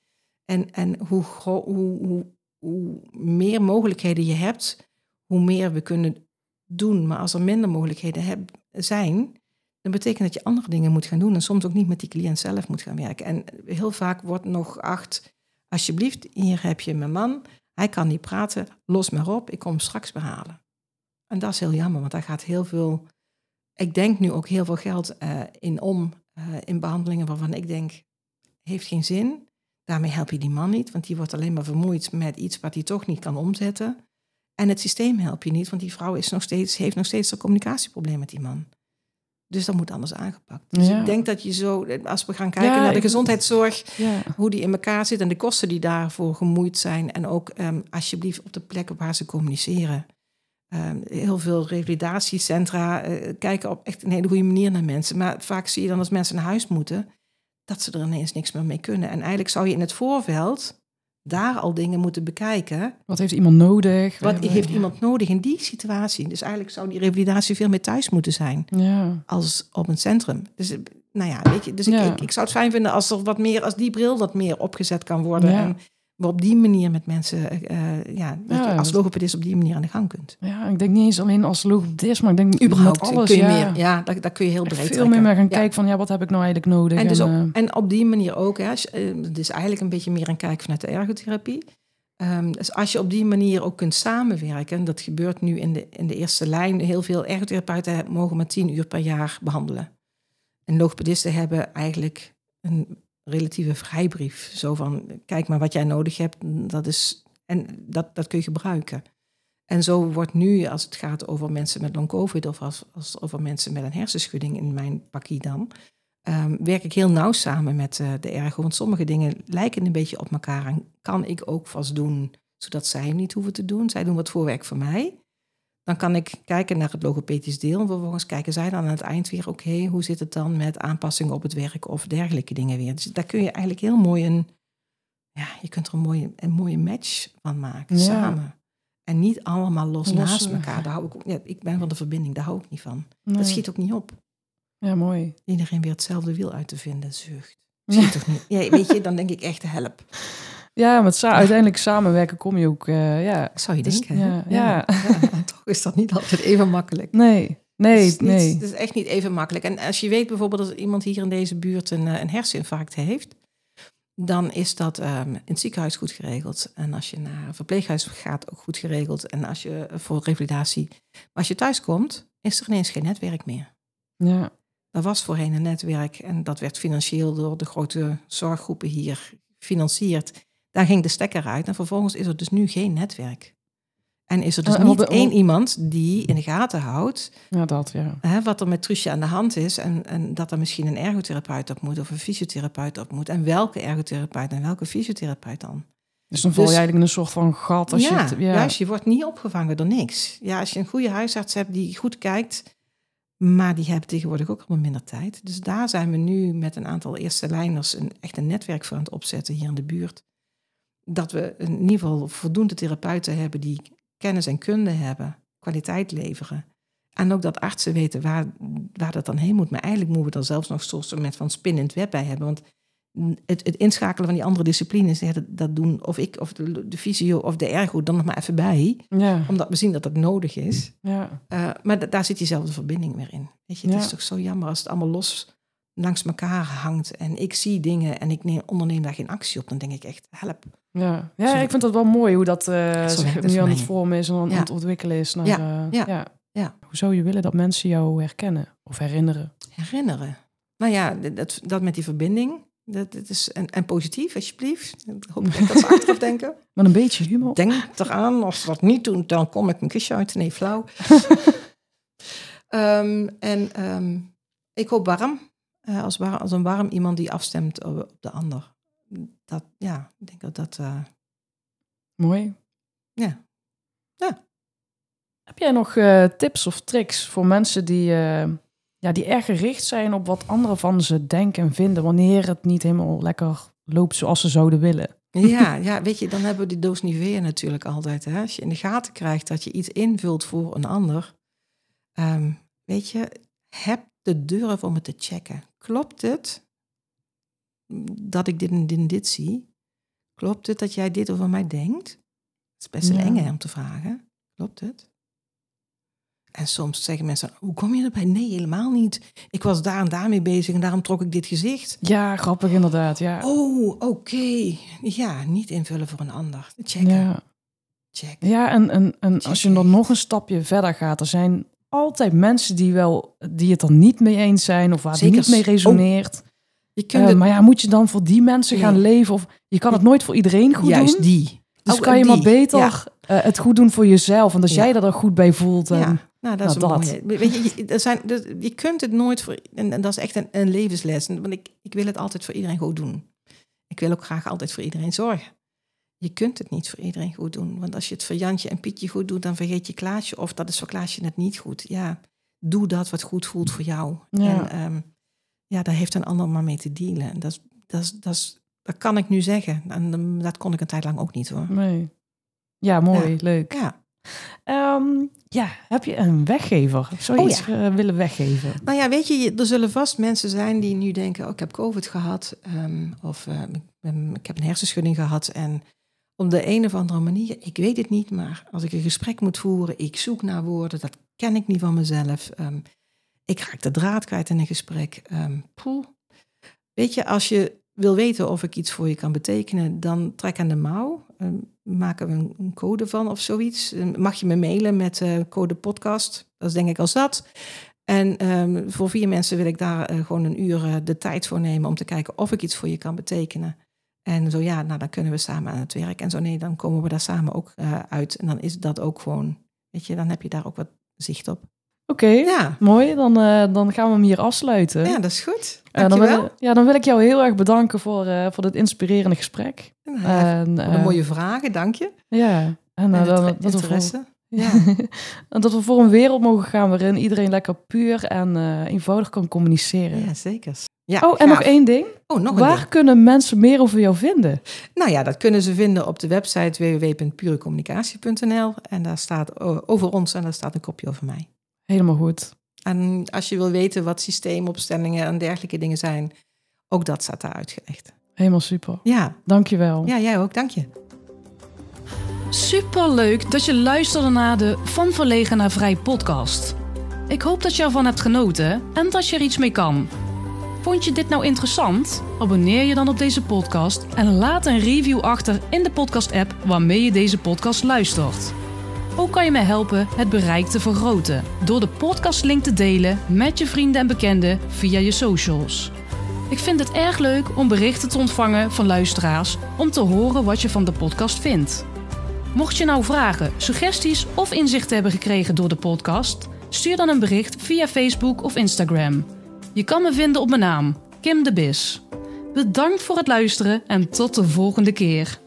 En, en hoe, hoe, hoe, hoe meer mogelijkheden je hebt, hoe meer we kunnen doen. Maar als er minder mogelijkheden heb, zijn, dan betekent dat je andere dingen moet gaan doen. En soms ook niet met die cliënt zelf moet gaan werken. En heel vaak wordt nog geacht, alsjeblieft, hier heb je mijn man. Hij kan niet praten, los maar op, ik kom hem straks behalen. En dat is heel jammer, want daar gaat heel veel... Ik denk nu ook heel veel geld eh, in om, eh, in behandelingen waarvan ik denk, heeft geen zin. Daarmee help je die man niet, want die wordt alleen maar vermoeid met iets wat hij toch niet kan omzetten. En het systeem help je niet, want die vrouw is nog steeds, heeft nog steeds een communicatieprobleem met die man. Dus dat moet anders aangepakt. Dus Ja. ik denk dat je zo, als we gaan kijken Ja, naar de gezondheidszorg, ja. hoe die in elkaar zit en de kosten die daarvoor gemoeid zijn. En ook ehm, alsjeblieft op de plekken waar ze communiceren. Ehm, heel veel revalidatiecentra eh, kijken op echt een hele goede manier naar mensen. Maar vaak zie je dan als mensen naar huis moeten, dat ze er ineens niks meer mee kunnen. En eigenlijk zou je in het voorveld daar al dingen moeten bekijken. Wat heeft iemand nodig? Wat Ja. heeft iemand nodig in die situatie? Dus eigenlijk zou die revalidatie veel meer thuis moeten zijn Ja. als op een centrum. Dus eh, nou ja, weet je, dus Ja. ik, ik, ik zou het fijn vinden als er wat meer, als die bril wat meer opgezet kan worden. En op die manier met mensen, eh, eh, ja, dat Ja, je als logopedist op die manier aan de gang kunt. ja, ik denk niet eens alleen als logopedist, maar ik denk Überhaupt alles. kun je ja. meer, ja, daar, daar kun je heel breed veel meer gaan Ja. kijken van, ja, wat heb ik nou eigenlijk nodig? En, dus En, op, eh, en op die manier ook, hè, als je- het is eigenlijk een beetje meer een kijk vanuit de ergotherapie. Ehm, dus als je op die manier ook kunt samenwerken, dat gebeurt nu in de, in de eerste lijn. Heel veel ergotherapeuten mogen maar tien uur per jaar behandelen. En logopedisten hebben eigenlijk een relatieve vrijbrief. Zo van, kijk maar wat jij nodig hebt, dat is, en dat, dat kun je gebruiken. En zo wordt nu, als het gaat over mensen met long-covid... of als, als over mensen met een hersenschudding in mijn pakkie dan... ehm, werk ik heel nauw samen met eh, de ergo. Want sommige dingen lijken een beetje op elkaar... en kan ik ook vast doen, zodat zij niet hoeven te doen. Zij doen wat voorwerk voor mij. Dan kan ik kijken naar het logopedisch deel... en vervolgens kijken zij dan aan het eind weer... oké, hoe zit het dan met aanpassingen op het werk... of dergelijke dingen weer. Dus daar kun je eigenlijk heel mooi een... ja, je kunt er een mooie, een mooie match van maken, Ja. samen. En niet allemaal los, Los, naast elkaar. Daar hou ik, ja, ik ben van de verbinding, daar hou ik niet van. nee. Dat schiet ook niet op. Ja, mooi. Iedereen weer hetzelfde wiel uit te vinden, zucht. Ja. Schiet toch niet? Ja, weet je, dan denk ik echt help. Ja, sa- uiteindelijk samenwerken kom je ook, eh, ja. Zou je Dus- denken. ja, ja. Toch is dat niet altijd even makkelijk. Nee, nee, het, is niet- nee. het is echt niet even makkelijk. En als je weet bijvoorbeeld dat iemand hier in deze buurt een, eh, een herseninfarct heeft, dan is dat ehm, in het ziekenhuis goed geregeld. En als je naar een verpleeghuis gaat, ook goed geregeld. En als je voor revalidatie. Maar als je thuis komt, is er ineens geen netwerk meer. Ja, Dat was voorheen een netwerk en dat werd financieel door de grote zorggroepen hier gefinancierd. Daar ging de stekker uit en vervolgens is er dus nu geen netwerk. En is er dus en niet één iemand die in de gaten houdt Ja, dat, ja. hè, wat er met Truusje aan de hand is. En, en dat er misschien een ergotherapeut op moet of een fysiotherapeut op moet. En welke ergotherapeut en welke fysiotherapeut dan? Dus dan val je Dus- eigenlijk in een soort van gat. Als ja, je het, ja. juist, je wordt niet opgevangen door niks. Ja, als je een goede huisarts hebt die goed kijkt, maar die hebben tegenwoordig ook allemaal minder tijd. Dus daar zijn we nu met een aantal eerste lijners een, echt een netwerk voor aan het opzetten hier in de buurt. Dat we in ieder geval voldoende therapeuten hebben die kennis en kunde hebben, kwaliteit leveren. En ook dat artsen weten waar, waar dat dan heen moet. Maar eigenlijk moeten we er zelfs nog een soort moment van spin in het web bij hebben. Want het, het inschakelen van die andere disciplines, ja, dat, dat doen of ik of de, de fysio of de ergo dan nog maar even bij. ja, Omdat we zien dat dat nodig is. ja. Uh, maar da- daar zit diezelfde verbinding weer in. Weet je, het is toch zo jammer als het allemaal los langs elkaar hangt. En ik zie dingen en ik neem, onderneem daar geen actie op. Dan denk ik echt, help. Ja, ja ik vind dat wel mooi hoe dat zich het nu aan het vormen is en aan Ja. het ontwikkelen is. Naar, Ja, eh, ja, ja. ja. Hoe zou je willen dat mensen jou herkennen of herinneren? Herinneren. Nou ja, dat, dat met die verbinding. Dat, dat is, en, en positief, alsjeblieft. Ik hoop dat ze achteraf denken. Met een beetje humor. Denk eraan, als ze dat niet doen, dan kom ik een kusje uit. Nee, flauw. Ehm, en ehm, ik hoop warm. Eh, als, war, als een warm iemand die afstemt op, op de ander. Dat, ja, ik denk dat dat... eh, Mooi. Ja. Ja. Heb jij nog eh, tips of tricks voor mensen die, ja, die erg gericht zijn op wat anderen van ze denken en vinden wanneer het niet helemaal lekker loopt zoals ze zouden willen? ja, ja, weet je, dan hebben we die doos Nivea natuurlijk altijd. Hè? Als je in de gaten krijgt dat je iets invult voor een ander. ehm, weet je, heb de durf om het te checken. Klopt het dat ik dit en dit en dit zie? Klopt het dat jij dit over mij denkt? Het is best een Ja. enge om te vragen. Klopt het? En soms zeggen mensen, hoe kom je erbij? Nee, helemaal niet. Ik was daar en daarmee bezig en daarom trok ik dit gezicht. Ja, grappig inderdaad. Ja. Oh, oké. Ja, niet invullen voor een ander. Checken. ja. Check. Ja, en, en, en als je dan nog een stapje verder gaat, er zijn altijd mensen die, wel, die het er niet mee eens zijn of waar het niet mee resoneert. Je kunt Eh, het maar ja, moet je dan voor die mensen gaan leven? Of je kan het nooit voor iedereen goed juist doen. die. Dus Oh, kan je maar beter Ja. eh, het goed doen voor jezelf. Want als Ja. jij er dan goed bij voelt. En, Ja, nou, dat is nou, dat. mooie. Weet je, je, er zijn, dus je kunt het nooit voor... En, en dat is echt een, een levensles. Want ik, ik wil het altijd voor iedereen goed doen. Ik wil ook graag altijd voor iedereen zorgen. Je kunt het niet voor iedereen goed doen. Want als je het voor Jantje en Pietje goed doet... dan vergeet je Klaasje. Of dat is voor Klaasje net niet goed. Ja, doe dat wat goed voelt voor jou. Ja. En ehm, ja, daar heeft een ander maar mee te dealen. En dat, is, dat, dat, dat kan ik nu zeggen. En um, dat kon ik een tijd lang ook niet hoor. Nee. Ja, mooi, Ja. leuk. Ja. Ehm, ja, heb je een weggever? Zou je Oh, iets eh, willen weggeven? Nou ja, weet je, er zullen vast mensen zijn die nu denken: oh, ik heb COVID gehad. ehm, of ik heb een hersenschudding gehad. En op de een of andere manier, ik weet het niet, maar als ik een gesprek moet voeren, ik zoek naar woorden, dat ken ik niet van mezelf. Ehm, ik raak de draad kwijt in een gesprek. Ehm, poeh. Weet je, als je wil weten of ik iets voor je kan betekenen, dan trek aan de mouw. Ehm, maken we een, code van of zoiets. Mag je me mailen met eh, code podcast? Dat is denk ik al zat. En voor vier mensen wil ik daar eh, gewoon een uur eh, de tijd voor nemen om te kijken of ik iets voor je kan betekenen. En zo ja, nou dan kunnen we samen aan het werk. En zo nee, dan komen we daar samen ook eh, uit. En dan is dat ook gewoon, weet je, dan heb je daar ook wat zicht op. Oké, Ja, mooi. Dan, eh, dan gaan we hem hier afsluiten. ja dat is goed. Eh, dan, wil, ja, dan wil ik jou heel erg bedanken voor, voor dit inspirerende gesprek. Nou ja, En, voor de mooie vragen, dank je. Ja, en, dat, dat, interesse. Ja. en dat we voor een wereld mogen gaan waarin iedereen lekker puur en eh, eenvoudig kan communiceren. Ja, zeker. Ja, oh, en nog één ding. Oh, nog een Waar ding. kunnen mensen meer over jou vinden? Nou ja, dat kunnen ze vinden op de website www.purecommunicatie.nl. En daar staat over ons en daar staat een kopje over mij. Helemaal goed. En als je wil weten wat systeemopstellingen en dergelijke dingen zijn, ook dat staat daar uitgelegd. Helemaal super. Ja, Dankjewel. ja jij ook, dank je. Super leuk dat je luisterde naar de Van Verlegen naar Vrij podcast. Ik hoop dat je ervan hebt genoten en dat je er iets mee kan. Vond je dit nou interessant? Abonneer je dan op deze podcast en laat een review achter in de podcast-app waarmee je deze podcast luistert. Ook kan je me helpen het bereik te vergroten door de podcastlink te delen met je vrienden en bekenden via je socials. Ik vind het erg leuk om berichten te ontvangen van luisteraars om te horen wat je van de podcast vindt. Mocht je nou vragen, suggesties of inzichten hebben gekregen door de podcast, stuur dan een bericht via Facebook of Instagram. Je kan me vinden op mijn naam, Kim de Bis. Bedankt voor het luisteren en tot de volgende keer.